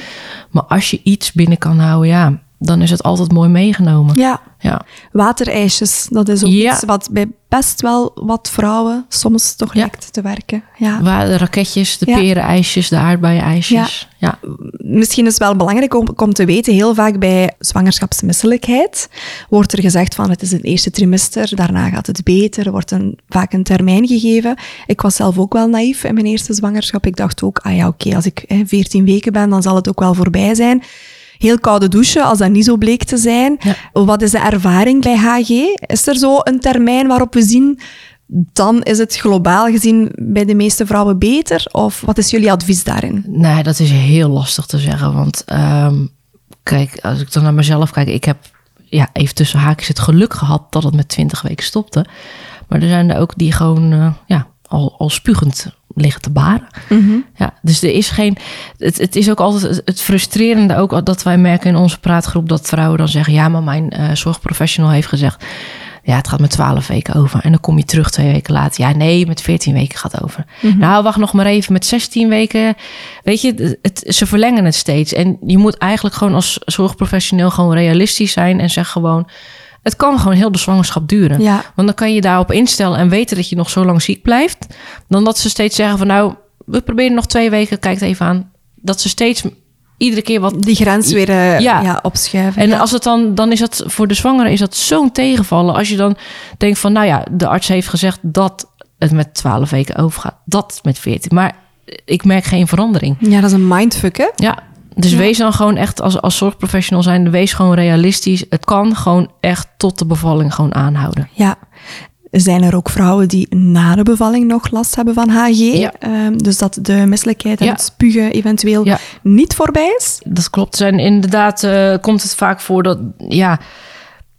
Speaker 1: Maar als je iets binnen kan houden, ja, dan is het altijd mooi meegenomen.
Speaker 2: Ja,
Speaker 1: Ja,
Speaker 2: waterijsjes, dat is ook
Speaker 1: Ja.
Speaker 2: iets wat bij best wel wat vrouwen soms toch
Speaker 1: Ja.
Speaker 2: lijkt te werken. Ja.
Speaker 1: Waar de raketjes, de perenijsjes, de aardbeienijsjes. Ja.
Speaker 2: Misschien is het wel belangrijk om, om te weten, heel vaak bij zwangerschapsmisselijkheid wordt er gezegd van het is het eerste trimester, daarna gaat het beter, er wordt een, vaak een termijn gegeven. Ik was zelf ook wel naïef in mijn eerste zwangerschap. Ik dacht ook, ah ja, oké, als ik hè, 14 weken ben, dan zal het ook wel voorbij zijn. Heel koude douchen, als dat niet zo bleek te zijn. Wat is de ervaring bij HG? Is er zo een termijn waarop we zien, dan is het globaal gezien bij de meeste vrouwen beter? Of wat is jullie advies daarin?
Speaker 1: Nee, dat is heel lastig te zeggen. Want ehm, kijk, als ik dan naar mezelf kijk, ik heb ja, even tussen haakjes het geluk gehad dat het met 20 weken stopte. Maar er zijn er ook die gewoon eh, ja, al, al spugend liggen te baren. Ja, dus er is geen. Het, het is ook altijd het- frustrerende ook dat wij merken in onze praatgroep dat vrouwen dan zeggen: ja, maar mijn eh, zorgprofessional heeft gezegd. Ja, het gaat met 12 weken over. En dan kom je terug twee weken later. Ja, nee, met 14 weken gaat het over. Nou, wacht nog maar even. Met 16 weken. Weet je, het, ze verlengen het steeds. En je moet eigenlijk gewoon als zorgprofessioneel gewoon realistisch zijn. En zeg gewoon: het kan gewoon heel de zwangerschap duren.
Speaker 2: Ja.
Speaker 1: Want dan kan je daarop instellen en weten dat je nog zo lang ziek blijft. Dan dat ze steeds zeggen van nou, we proberen nog twee weken, kijk het even aan. Dat ze steeds iedere keer wat...
Speaker 2: Die grens weer eh,
Speaker 1: Ja.
Speaker 2: ja. opschuiven.
Speaker 1: En
Speaker 2: ja.
Speaker 1: als het dan, dan is dat voor de zwangere is dat zo'n tegenvallen. Als je dan denkt van, nou ja, de arts heeft gezegd dat het met 12 weken overgaat. Dat met 14. Maar ik merk geen verandering.
Speaker 2: Ja, dat is een mindfuck, hè?
Speaker 1: Ja, dus
Speaker 2: Ja.
Speaker 1: wees dan gewoon echt als, als zorgprofessional zijn, wees gewoon realistisch. Het kan gewoon echt tot de bevalling gewoon aanhouden.
Speaker 2: Ja. Zijn er ook vrouwen die na de bevalling nog last hebben van HG?
Speaker 1: Ja.
Speaker 2: Ehm, dus dat de misselijkheid en
Speaker 1: Ja.
Speaker 2: het spugen eventueel
Speaker 1: Ja.
Speaker 2: niet voorbij is?
Speaker 1: Dat klopt. Zijn inderdaad eh, komt het vaak voor dat, ja,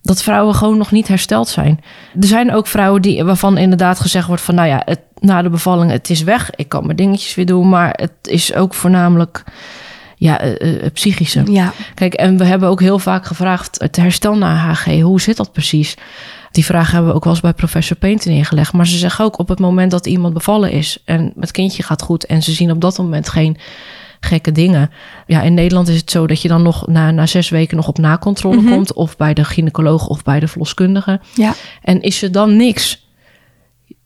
Speaker 1: dat vrouwen gewoon nog niet hersteld zijn. Er zijn ook vrouwen die, waarvan inderdaad gezegd wordt van... nou ja, het, na de bevalling, het is weg. Ik kan mijn dingetjes weer doen. Maar het is ook voornamelijk ja, eh, eh, psychische.
Speaker 2: Ja.
Speaker 1: Kijk, en we hebben ook heel vaak gevraagd... het herstel na HG, hoe zit dat precies? Die vraag hebben we ook wel eens bij professor Painter neergelegd. Maar ze zeggen ook op het moment dat iemand bevallen is... en het kindje gaat goed en ze zien op dat moment geen gekke dingen. Ja, in Nederland is het zo dat je dan nog na, na zes weken nog op nakontrole komt... of bij de gynaecoloog of bij de verloskundige.
Speaker 2: Ja.
Speaker 1: En is er dan niks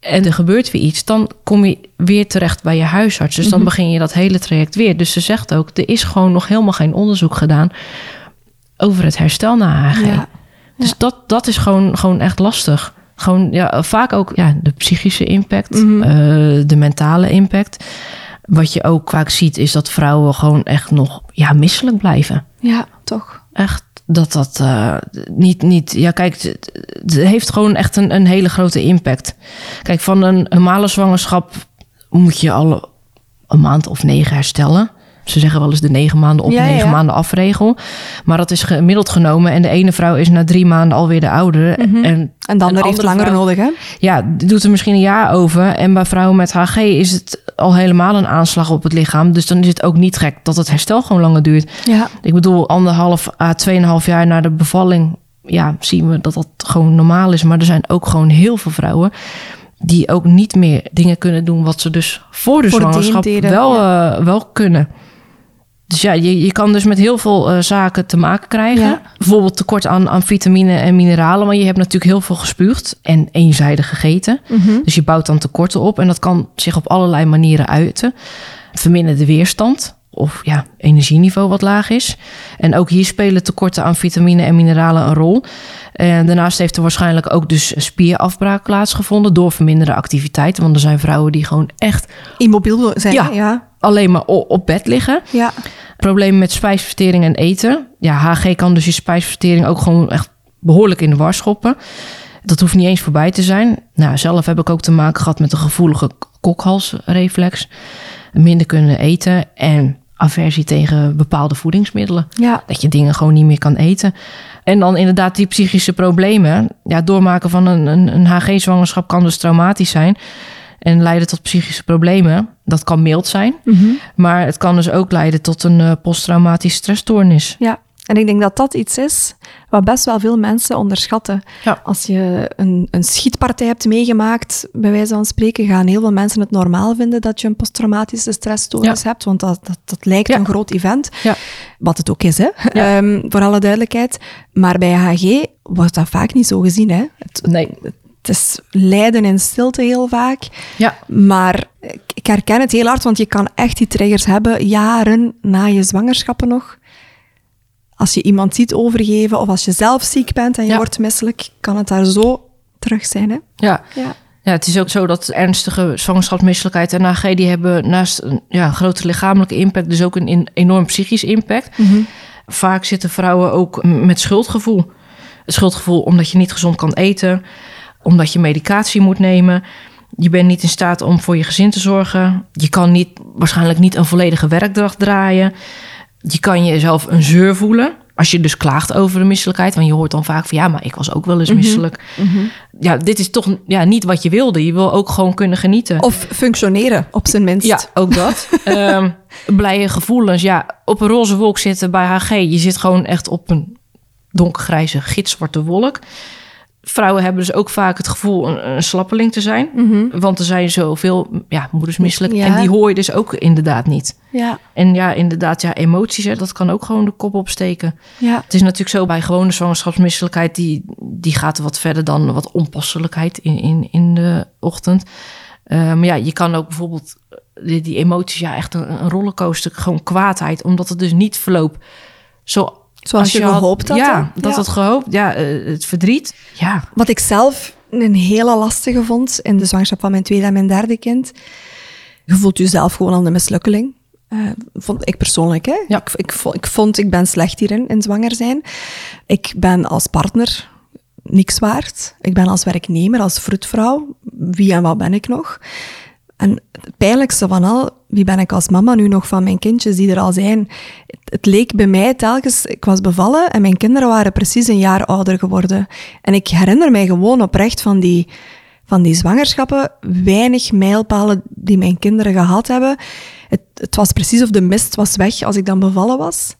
Speaker 1: en er gebeurt weer iets, dan kom je weer terecht bij je huisarts. Dus dan begin je dat hele traject weer. Dus ze zegt ook, er is gewoon nog helemaal geen onderzoek gedaan over het herstel na.
Speaker 2: Ja.
Speaker 1: Dus dat, dat is gewoon, gewoon echt lastig. Gewoon ja, vaak ook ja, de psychische impact, eh, de mentale impact. Wat je ook vaak ziet, is dat vrouwen gewoon echt nog ja, misselijk blijven
Speaker 2: Ja, toch.
Speaker 1: echt dat dat eh, niet, niet. Ja, kijk, het, heeft gewoon echt een, een hele grote impact. Kijk, van een normale zwangerschap moet je al een maand of negen herstellen. Ze zeggen wel eens de negen maanden op,
Speaker 2: Ja,
Speaker 1: negen
Speaker 2: ja.
Speaker 1: maanden afregel. Maar dat is gemiddeld genomen. En de ene vrouw is na drie maanden alweer de oudere. En
Speaker 2: En de
Speaker 1: Een
Speaker 2: ander heeft langer
Speaker 1: vrouw-
Speaker 2: nodig, hè?
Speaker 1: ja, die doet er misschien een jaar over. En bij vrouwen met HG is het al helemaal een aanslag op het lichaam. Dus dan is het ook niet gek dat het herstel gewoon langer duurt.
Speaker 2: Ja.
Speaker 1: Ik bedoel, anderhalf à tweeënhalf jaar na de bevalling... ja, zien we dat dat gewoon normaal is. Maar er zijn ook gewoon heel veel vrouwen... die ook niet meer dingen kunnen doen... wat ze dus voor de
Speaker 2: Voordien
Speaker 1: zwangerschap
Speaker 2: deden,
Speaker 1: wel, eh, wel kunnen. Dus ja, je, je kan dus met heel veel eh, zaken te maken krijgen.
Speaker 2: Ja.
Speaker 1: Bijvoorbeeld tekort aan, aan vitamine en mineralen. Want je hebt natuurlijk heel veel gespuugd en eenzijdig gegeten. Dus je bouwt dan tekorten op. En dat kan zich op allerlei manieren uiten. Verminderde weerstand of ja, energieniveau wat laag is. En ook hier spelen tekorten aan vitamine en mineralen een rol. En daarnaast heeft er waarschijnlijk ook dus spierafbraak plaatsgevonden... door verminderde activiteiten. Want er zijn vrouwen die gewoon echt
Speaker 2: Immobiel zijn,
Speaker 1: Ja.
Speaker 2: ja.
Speaker 1: Alleen maar op bed liggen.
Speaker 2: ja.
Speaker 1: Problemen met spijsvertering en eten. Ja, HG kan dus je spijsvertering ook gewoon echt behoorlijk in de war schoppen. Dat hoeft niet eens voorbij te zijn. Nou, zelf heb ik ook te maken gehad met een gevoelige kokhalsreflex. Minder kunnen eten en aversie tegen bepaalde voedingsmiddelen.
Speaker 2: Ja.
Speaker 1: Dat je dingen gewoon niet meer kan eten. En dan inderdaad die psychische problemen. Ja, doormaken van een, een, een HG-zwangerschap kan dus traumatisch zijn. En leiden tot psychische problemen. Dat kan mild zijn. Maar het kan dus ook leiden tot een eh, posttraumatische stressstoornis.
Speaker 2: Ja. En ik denk dat dat iets is wat best wel veel mensen onderschatten.
Speaker 1: Ja.
Speaker 2: Als je een, een schietpartij hebt meegemaakt, bij wijze van spreken, gaan heel veel mensen het normaal vinden dat je een posttraumatische stressstoornis
Speaker 1: Ja.
Speaker 2: hebt, want dat, dat, dat lijkt
Speaker 1: Ja.
Speaker 2: een groot event.
Speaker 1: Ja.
Speaker 2: Wat het ook is, hè? Ehm, voor alle duidelijkheid. Maar bij HG wordt dat vaak niet zo gezien. Hè? Het,
Speaker 1: Nee.
Speaker 2: het is lijden in stilte heel vaak.
Speaker 1: Ja.
Speaker 2: Maar ik herken het heel hard, want je kan echt die triggers hebben jaren na je zwangerschappen nog. Als je iemand ziet overgeven of als je zelf ziek bent en je
Speaker 1: Ja.
Speaker 2: wordt misselijk, kan het daar zo terug zijn. Hè?
Speaker 1: Ja.
Speaker 2: Ja.
Speaker 1: Ja, het is ook zo dat ernstige zwangerschapsmisselijkheid en AG... die hebben naast een ja, grote lichamelijke impact... dus ook een, een enorm psychisch impact. Vaak zitten vrouwen ook met schuldgevoel. Het schuldgevoel omdat je niet gezond kan eten... omdat je medicatie moet nemen... Je bent niet in staat om voor je gezin te zorgen. Je kan niet, waarschijnlijk niet een volledige werkdag draaien. Je kan jezelf een zeur voelen. Als je dus klaagt over de misselijkheid. Want je hoort dan vaak van ja, maar ik was ook wel eens misselijk. Ja, dit is toch ja, niet wat je wilde. Je wil ook gewoon kunnen genieten.
Speaker 2: Of functioneren, op zijn minst.
Speaker 1: Ja, ook dat. *laughs* Ehm blije gevoelens. Ja, op een roze wolk zitten bij HG. Je zit gewoon echt op een donkergrijze, gitzwarte wolk. Vrouwen hebben dus ook vaak het gevoel een, een slappeling te zijn. Want er zijn zoveel ja, moeders misselijk.
Speaker 2: Ja.
Speaker 1: En die hoor je dus ook inderdaad niet.
Speaker 2: Ja,
Speaker 1: En ja, inderdaad, ja, emoties, hè, dat kan ook gewoon de kop opsteken.
Speaker 2: ja.
Speaker 1: Het is natuurlijk zo bij gewone zwangerschapsmisselijkheid, die, die gaat wat verder dan wat onpasselijkheid in, in, in de ochtend. Eh, maar ja, je kan ook bijvoorbeeld die, die emoties, ja, echt een, een rollercoaster, gewoon kwaadheid, omdat het dus niet verloopt. Zo,
Speaker 2: Zoals
Speaker 1: als
Speaker 2: je gehoopt had,
Speaker 1: Ja, dat
Speaker 2: Ja.
Speaker 1: het gehoopt, ja, eh, het verdriet. Ja,
Speaker 2: Wat ik zelf een hele lastige vond in de zwangerschap van mijn tweede en mijn derde kind. Je voelt jezelf gewoon al de mislukkeling. Eh, vond ik persoonlijk, hè?
Speaker 1: Ja.
Speaker 2: Ik, ik vond, ik ben slecht hierin, in zwanger zijn. Ik ben als partner niks waard. Ik ben als werknemer, als vroedvrouw. Wie en wat ben ik nog? En het pijnlijkste van al, wie ben ik als mama nu nog van mijn kindjes die er al zijn? Het, het leek bij mij telkens, ik was bevallen en mijn kinderen waren precies een jaar ouder geworden. En ik herinner mij gewoon oprecht van die, van die zwangerschappen weinig mijlpalen die mijn kinderen gehad hebben. Het, het was precies of de mist was weg als ik dan bevallen was.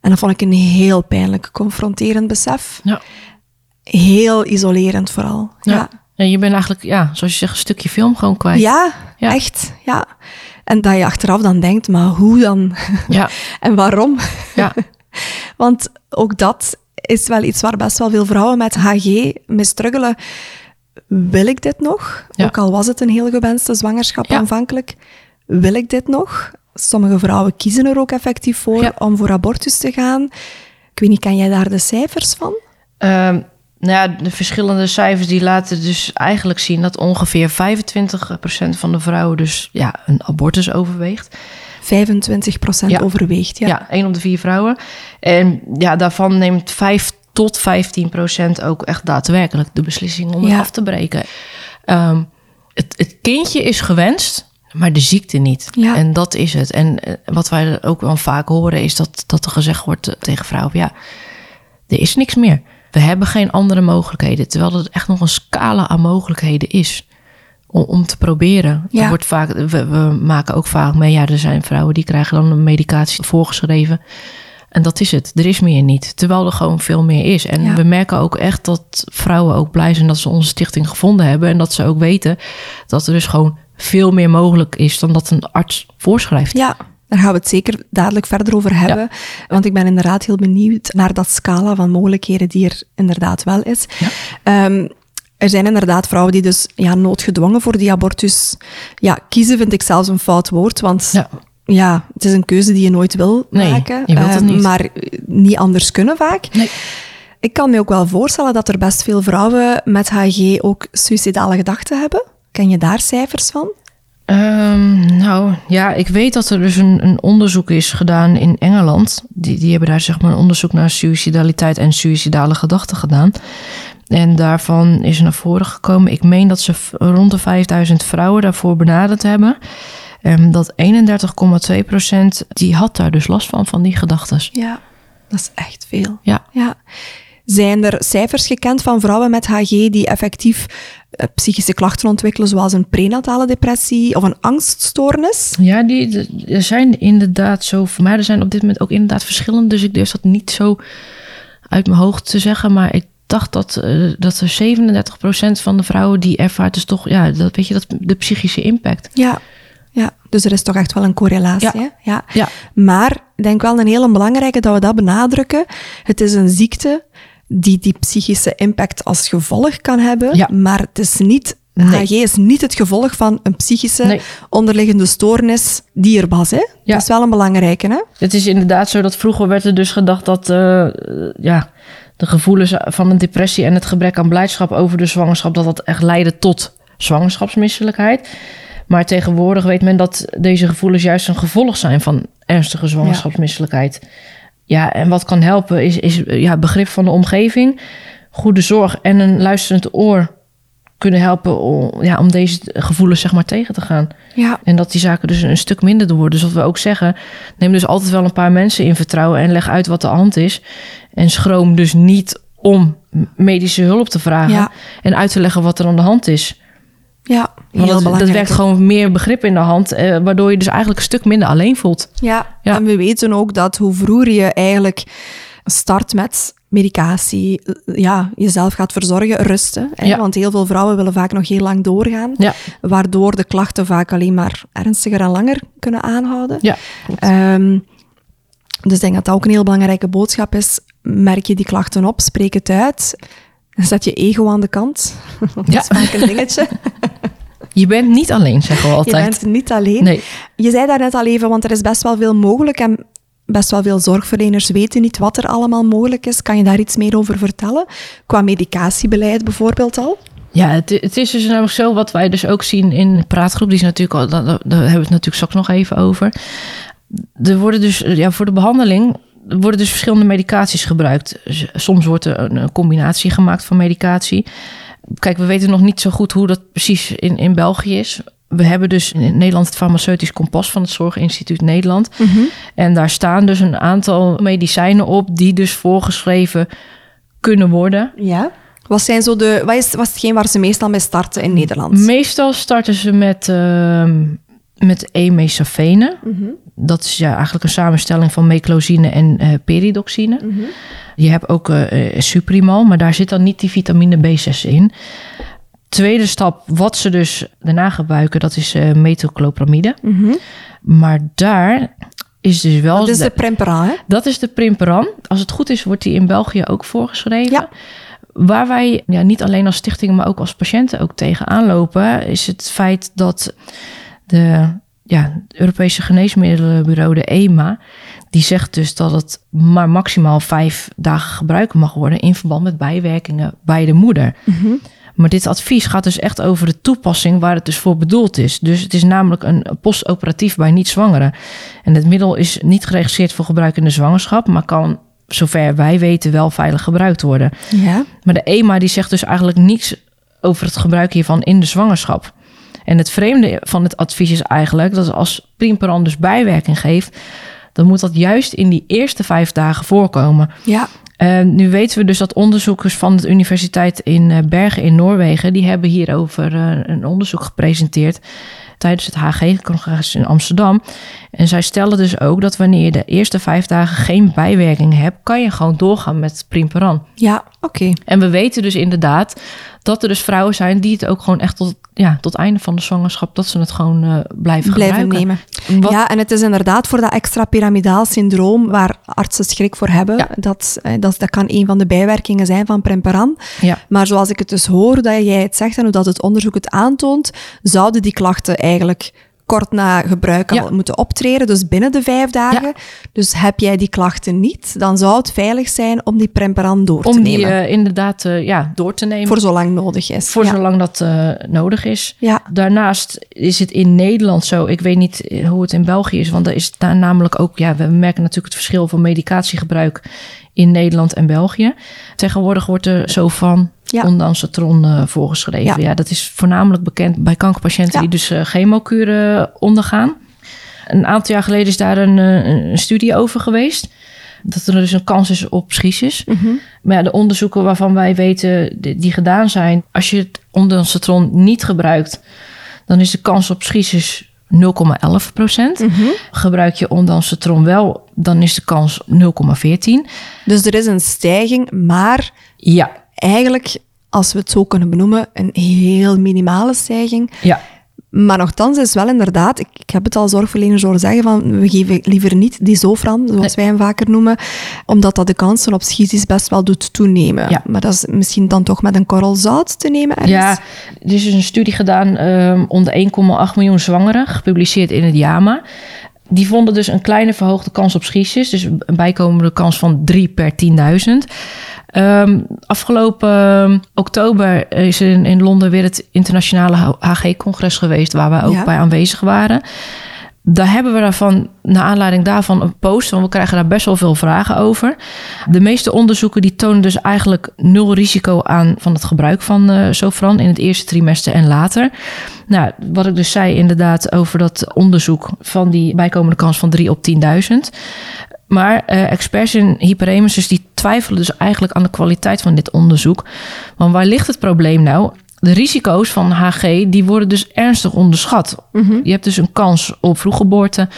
Speaker 2: En dat vond ik een heel pijnlijk, confronterend besef.
Speaker 1: ja.
Speaker 2: Heel isolerend vooral.
Speaker 1: ja.
Speaker 2: ja.
Speaker 1: Ja, je bent eigenlijk, ja, zoals je zegt, een stukje film gewoon kwijt.
Speaker 2: Ja,
Speaker 1: Ja.
Speaker 2: echt. Ja. En dat je achteraf dan denkt, maar hoe dan?
Speaker 1: Ja, *laughs*
Speaker 2: en waarom?
Speaker 1: ja, *laughs*
Speaker 2: Want ook dat is wel iets waar best wel veel vrouwen met HG mee struggelen. Wil ik dit nog?
Speaker 1: Ja.
Speaker 2: Ook al was het een heel gewenste zwangerschap aanvankelijk. Wil ik dit nog? Sommige vrouwen kiezen er ook effectief voor om voor abortus te gaan. Ik weet niet, kan jij daar de cijfers van?
Speaker 1: Ehm, nou ja, de verschillende cijfers die laten dus eigenlijk zien dat ongeveer 25% van de vrouwen dus ja, een abortus overweegt.
Speaker 2: 25%
Speaker 1: Ja.
Speaker 2: overweegt, ja.
Speaker 1: Ja, één op de vier vrouwen. En ja, daarvan neemt 5 tot 15% ook echt daadwerkelijk de beslissing om het af te breken. Ehm, het, het kindje is gewenst, maar de ziekte niet.
Speaker 2: Ja.
Speaker 1: En dat is het. En eh, wat wij ook wel vaak horen is dat, dat er gezegd wordt tegen vrouwen... ja, er is niks meer. We hebben geen andere mogelijkheden. Terwijl er echt nog een scala aan mogelijkheden is om, om te proberen.
Speaker 2: Ja.
Speaker 1: Er wordt vaak, we, we maken ook vaak mee, ja, er zijn vrouwen die krijgen dan een medicatie voorgeschreven. En dat is het. Er is meer niet. Terwijl er gewoon veel meer is. En
Speaker 2: Ja.
Speaker 1: we merken ook echt dat vrouwen ook blij zijn dat ze onze stichting gevonden hebben. En dat ze ook weten dat er dus gewoon veel meer mogelijk is dan dat een arts voorschrijft.
Speaker 2: Ja, daar gaan we het zeker dadelijk verder over hebben. Want ik ben inderdaad heel benieuwd naar dat scala van mogelijkheden die er inderdaad wel is. Ehm, er zijn inderdaad vrouwen die dus ja, noodgedwongen voor die abortus ja, kiezen, vind ik zelfs een fout woord. Want ja.
Speaker 1: Ja.
Speaker 2: het is een keuze die je nooit wil
Speaker 1: Nee,
Speaker 2: maken.
Speaker 1: je wilt het
Speaker 2: ehm. Maar niet anders kunnen vaak.
Speaker 1: Nee.
Speaker 2: Ik kan me ook wel voorstellen dat er best veel vrouwen met HG ook suicidale gedachten hebben. Ken je daar cijfers van?
Speaker 1: Ehm, nou ja, ik weet dat er dus een, een onderzoek is gedaan in Engeland. Die, die hebben daar zeg maar een onderzoek naar suicidaliteit en suicidale gedachten gedaan. En daarvan is er naar voren gekomen. Ik meen dat ze rond de 5000 vrouwen daarvoor benaderd hebben. En dat 31,2% die had daar dus last van, van die gedachten.
Speaker 2: Ja, dat is echt veel.
Speaker 1: Ja,
Speaker 2: Ja. Zijn er cijfers gekend van vrouwen met HG die effectief eh, psychische klachten ontwikkelen, zoals een prenatale depressie of een angststoornis?
Speaker 1: Ja, die, er zijn inderdaad zo, maar er zijn op dit moment ook inderdaad verschillende, dus ik durf dat niet zo uit mijn hoofd te zeggen, maar ik dacht dat, uh, dat er 37% van de vrouwen die ervaart dus toch, ja, dat weet je, dat de psychische impact.
Speaker 2: Ja, ja. dus er is toch echt wel een correlatie.
Speaker 1: Ja.
Speaker 2: Hè? Ja.
Speaker 1: Ja.
Speaker 2: Maar ik denk wel een hele belangrijke dat we dat benadrukken. Het is een ziekte die die psychische impact als gevolg kan hebben,
Speaker 1: Ja.
Speaker 2: maar het is niet.
Speaker 1: Nee.
Speaker 2: HG is niet het gevolg van een psychische
Speaker 1: Nee.
Speaker 2: onderliggende stoornis die er was. Hè?
Speaker 1: Ja.
Speaker 2: Dat is wel een belangrijke. Hè?
Speaker 1: Het is inderdaad zo dat vroeger werd er dus gedacht dat eh, ja, de gevoelens van een depressie en het gebrek aan blijdschap over de zwangerschap, dat dat echt leidde tot zwangerschapsmisselijkheid. Maar tegenwoordig weet men dat deze gevoelens juist een gevolg zijn van ernstige zwangerschapsmisselijkheid. Ja, en wat kan helpen is, is ja, begrip van de omgeving, goede zorg en een luisterend oor kunnen helpen om, ja, om deze gevoelens zeg maar tegen te gaan.
Speaker 2: Ja.
Speaker 1: En dat die zaken dus een stuk minder worden. Dus wat we ook zeggen, neem dus altijd wel een paar mensen in vertrouwen en leg uit wat de hand is. En schroom dus niet om medische hulp te vragen
Speaker 2: Ja.
Speaker 1: en uit te leggen wat er aan de hand is.
Speaker 2: Ja,
Speaker 1: Want dat, werkt gewoon meer begrip in de hand, eh, waardoor je dus eigenlijk een stuk minder alleen voelt.
Speaker 2: Ja.
Speaker 1: Ja.
Speaker 2: en we weten ook dat hoe vroeger je eigenlijk start met medicatie, eh, ja, jezelf gaat verzorgen, rusten. Hè?
Speaker 1: Ja.
Speaker 2: Want heel veel vrouwen willen vaak nog heel lang doorgaan,
Speaker 1: Ja,
Speaker 2: waardoor de klachten vaak alleen maar ernstiger en langer kunnen aanhouden.
Speaker 1: ja.
Speaker 2: Ehm, dus ik denk dat dat ook een heel belangrijke boodschap is. Merk je die klachten op, spreek het uit. Zet je ego aan de kant. *laughs* dat
Speaker 1: Ja.
Speaker 2: is vaak een dingetje. *laughs*
Speaker 1: Je bent niet alleen, zeggen we
Speaker 2: Je
Speaker 1: altijd.
Speaker 2: bent niet alleen.
Speaker 1: Nee.
Speaker 2: Je zei daar net al even, want er is best wel veel mogelijk en best wel veel zorgverleners weten niet wat er allemaal mogelijk is. Kan je daar iets meer over vertellen? Qua medicatiebeleid bijvoorbeeld al?
Speaker 1: Ja, het, het is dus namelijk zo wat wij dus ook zien in de praatgroep. Die is natuurlijk al, daar, daar hebben we het natuurlijk straks nog even over. Er worden dus ja, voor de behandeling worden dus verschillende medicaties gebruikt. Soms wordt er een combinatie gemaakt van medicatie. Kijk, we weten nog niet zo goed hoe dat precies in, in België is. We hebben dus in Nederland het farmaceutisch kompas van het Zorginstituut Nederland. En daar staan dus een aantal medicijnen op die dus voorgeschreven kunnen worden.
Speaker 2: Ja. Wat, zijn zo de, wat, is, wat is hetgeen waar ze meestal mee starten in Nederland?
Speaker 1: Meestal starten ze met, ehm met emesafene. Dat is ja, eigenlijk een samenstelling van meclozine en eh, peridoxine. Je hebt ook eh, Suprimal, maar daar zit dan niet die vitamine B6 in. Tweede stap, wat ze dus daarna gebruiken, dat is metoclopramide. Maar daar is dus wel...
Speaker 2: dat is
Speaker 1: de-
Speaker 2: de Premperan, hè?
Speaker 1: dat is de Primperan. Als het goed is, wordt die in België ook voorgeschreven.
Speaker 2: Ja.
Speaker 1: Waar wij ja, niet alleen als stichting, maar ook als patiënten ook tegenaan lopen, is het feit dat de ja, het Europese Geneesmiddelenbureau, de EMA, die zegt dus dat het maar maximaal vijf dagen gebruikt mag worden in verband met bijwerkingen bij de moeder. Maar dit advies gaat dus echt over de toepassing waar het dus voor bedoeld is. Dus het is namelijk een postoperatief bij niet-zwangeren. En het middel is niet geregistreerd voor gebruik in de zwangerschap, maar kan, zover wij weten, wel veilig gebruikt worden.
Speaker 2: Ja.
Speaker 1: Maar de EMA die zegt dus eigenlijk niets over het gebruik hiervan in de zwangerschap. En het vreemde van het advies is eigenlijk dat als Primperan dus bijwerking geeft, dan moet dat juist in die eerste vijf dagen voorkomen.
Speaker 2: Ja.
Speaker 1: Nu weten we dus dat onderzoekers van de universiteit in eh, Bergen in Noorwegen, die hebben hierover eh, een onderzoek gepresenteerd tijdens het HG-congres in Amsterdam. En zij stellen dus ook dat wanneer je de eerste vijf dagen geen bijwerking hebt, kan je gewoon doorgaan met Primperan.
Speaker 2: Ja, oké.
Speaker 1: En we weten dus inderdaad dat er dus vrouwen zijn die het ook gewoon echt tot, ja, tot einde van de zwangerschap, dat ze het gewoon eh, blijven,
Speaker 2: Blijven
Speaker 1: gebruiken.
Speaker 2: nemen.
Speaker 1: Wat-
Speaker 2: Ja, en het is inderdaad voor dat extrapyramidaal syndroom waar artsen schrik voor hebben.
Speaker 1: Ja.
Speaker 2: Dat, eh, dat, dat kan een van de bijwerkingen zijn van Premperan.
Speaker 1: Ja.
Speaker 2: Maar zoals ik het dus hoor, dat jij het zegt en hoe dat het onderzoek het aantoont, zouden die klachten eigenlijk kort na gebruik
Speaker 1: Ja.
Speaker 2: al moeten optreden, dus binnen de vijf dagen. Dus heb jij die klachten niet, dan zou het veilig zijn om die Premperan door te
Speaker 1: Om die
Speaker 2: nemen.
Speaker 1: eh, inderdaad eh, ja, door te nemen.
Speaker 2: voor zolang nodig is.
Speaker 1: Voor
Speaker 2: ja.
Speaker 1: zolang dat eh, nodig is.
Speaker 2: Ja.
Speaker 1: Daarnaast is het in Nederland zo. Ik weet niet hoe het in België is. Want daar is daar namelijk ook. Ja, we merken natuurlijk het verschil van medicatiegebruik in Nederland en België. Tegenwoordig wordt er zo van
Speaker 2: Ja.
Speaker 1: ondansetron eh voorgeschreven.
Speaker 2: Ja.
Speaker 1: Ja. dat is voornamelijk bekend bij kankerpatiënten
Speaker 2: Ja.
Speaker 1: die dus eh, chemokuren ondergaan. Een aantal jaar geleden is daar een, eh, een studie over geweest. Dat er dus een kans is op schisis.
Speaker 2: Mhm.
Speaker 1: Maar ja, de onderzoeken waarvan wij weten die, die gedaan zijn, als je het ondansetron niet gebruikt, dan is de kans op schisis 0,11 procent.
Speaker 2: Mhm.
Speaker 1: Gebruik je ondansetron wel, dan is de kans 0,14.
Speaker 2: Dus er is een stijging, maar
Speaker 1: Ja,
Speaker 2: eigenlijk, als we het zo kunnen benoemen, een heel minimale stijging.
Speaker 1: ja,
Speaker 2: Maar nogthans is wel inderdaad, ik, ik heb het al zorgverleners horen zeggen, van we geven liever niet die zofran, zoals wij hem vaker noemen, omdat dat de kansen op schisis best wel doet toenemen.
Speaker 1: Ja.
Speaker 2: Maar dat is misschien dan toch met een korrel zout te nemen ergens?
Speaker 1: Ja, er is dus een studie gedaan ehm, onder 1,8 miljoen zwangeren, gepubliceerd in het JAMA. Die vonden dus een kleine verhoogde kans op schisis, dus een bijkomende kans van 3 per 10.000. Ehm, afgelopen ehm, oktober is er in, in Londen weer het internationale HG-congres geweest, waar wij ook
Speaker 2: Ja.
Speaker 1: bij aanwezig waren. Daar hebben we daarvan, naar aanleiding daarvan, een post. Want we krijgen daar best wel veel vragen over. De meeste onderzoeken die tonen dus eigenlijk nul risico aan van het gebruik van eh Sofran in het eerste trimester en later. Nou, wat ik dus zei inderdaad over dat onderzoek van die bijkomende kans van 3 op 10.000. Maar eh, experts in hyperemesis die twijfelen dus eigenlijk aan de kwaliteit van dit onderzoek. Want waar ligt het probleem nou? De risico's van HG die worden dus ernstig onderschat. Je hebt dus een kans op vroeggeboorte,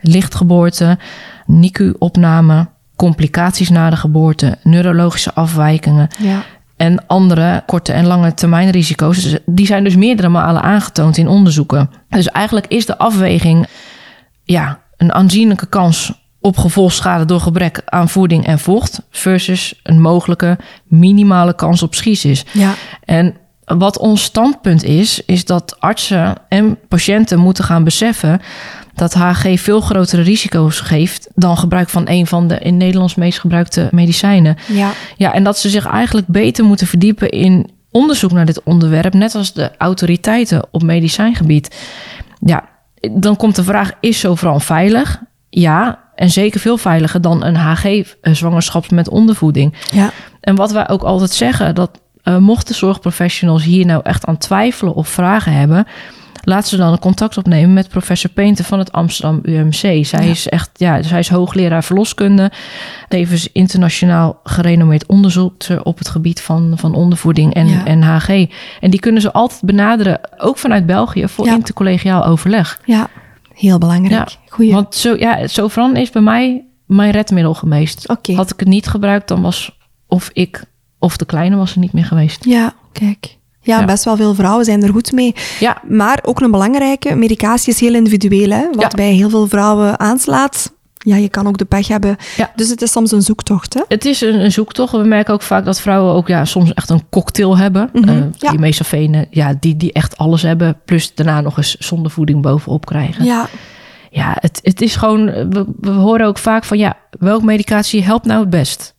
Speaker 1: lichtgeboorte, NICU-opname, complicaties na de geboorte, neurologische afwijkingen
Speaker 2: Ja.
Speaker 1: en andere korte en lange termijn risico's. Dus Die zijn dus meerdere malen aangetoond in onderzoeken. Dus eigenlijk is de afweging ja, een aanzienlijke kans op gevolgschade door gebrek aan voeding en vocht versus een mogelijke minimale kans op schisis.
Speaker 2: Ja.
Speaker 1: En wat ons standpunt is, is dat artsen en patiënten moeten gaan beseffen dat HG veel grotere risico's geeft dan gebruik van een van de in Nederlands meest gebruikte medicijnen.
Speaker 2: Ja.
Speaker 1: Ja, en dat ze zich eigenlijk beter moeten verdiepen in onderzoek naar dit onderwerp, net als de autoriteiten op medicijngebied. Ja, dan komt de vraag: is Sofran veilig? Ja, en zeker veel veiliger dan een HG-zwangerschap met ondervoeding.
Speaker 2: Ja.
Speaker 1: En wat wij ook altijd zeggen, dat eh, mochten zorgprofessionals hier nou echt aan twijfelen of vragen hebben, laten ze dan een contact opnemen met professor Peenter van het Amsterdam UMC. Zij
Speaker 2: Ja.
Speaker 1: is echt, ja, zij is hoogleraar verloskunde, tevens internationaal gerenommeerd onderzoeker op het gebied van, van ondervoeding en,
Speaker 2: Ja.
Speaker 1: en HG. En die kunnen ze altijd benaderen, ook vanuit België, voor
Speaker 2: Ja.
Speaker 1: intercollegiaal overleg.
Speaker 2: Ja. Heel belangrijk. Goeie.
Speaker 1: Want zo, ja, Sofran is bij mij mijn redmiddel geweest.
Speaker 2: Oké.
Speaker 1: Had ik het niet gebruikt, dan was of ik of de kleine was er niet meer geweest.
Speaker 2: Ja, kijk. Ja,
Speaker 1: Ja.
Speaker 2: best wel veel vrouwen zijn er goed mee.
Speaker 1: Ja,
Speaker 2: Maar ook een belangrijke, medicatie is heel individueel. Hè? Wat
Speaker 1: Ja.
Speaker 2: bij heel veel vrouwen aanslaat, ja, je kan ook de pech hebben.
Speaker 1: Ja.
Speaker 2: Dus het is soms een zoektocht. Hè?
Speaker 1: het is een, een zoektocht. We merken ook vaak dat vrouwen ook ja, soms echt een cocktail hebben.
Speaker 2: Mhm,
Speaker 1: Eh,
Speaker 2: ja.
Speaker 1: Die mesafenen, ja, die, die echt alles hebben. Plus daarna nog eens zonder voeding bovenop krijgen. Ja,
Speaker 2: Ja,
Speaker 1: het, het is gewoon... We, we horen ook vaak van ja, welke medicatie helpt nou het best?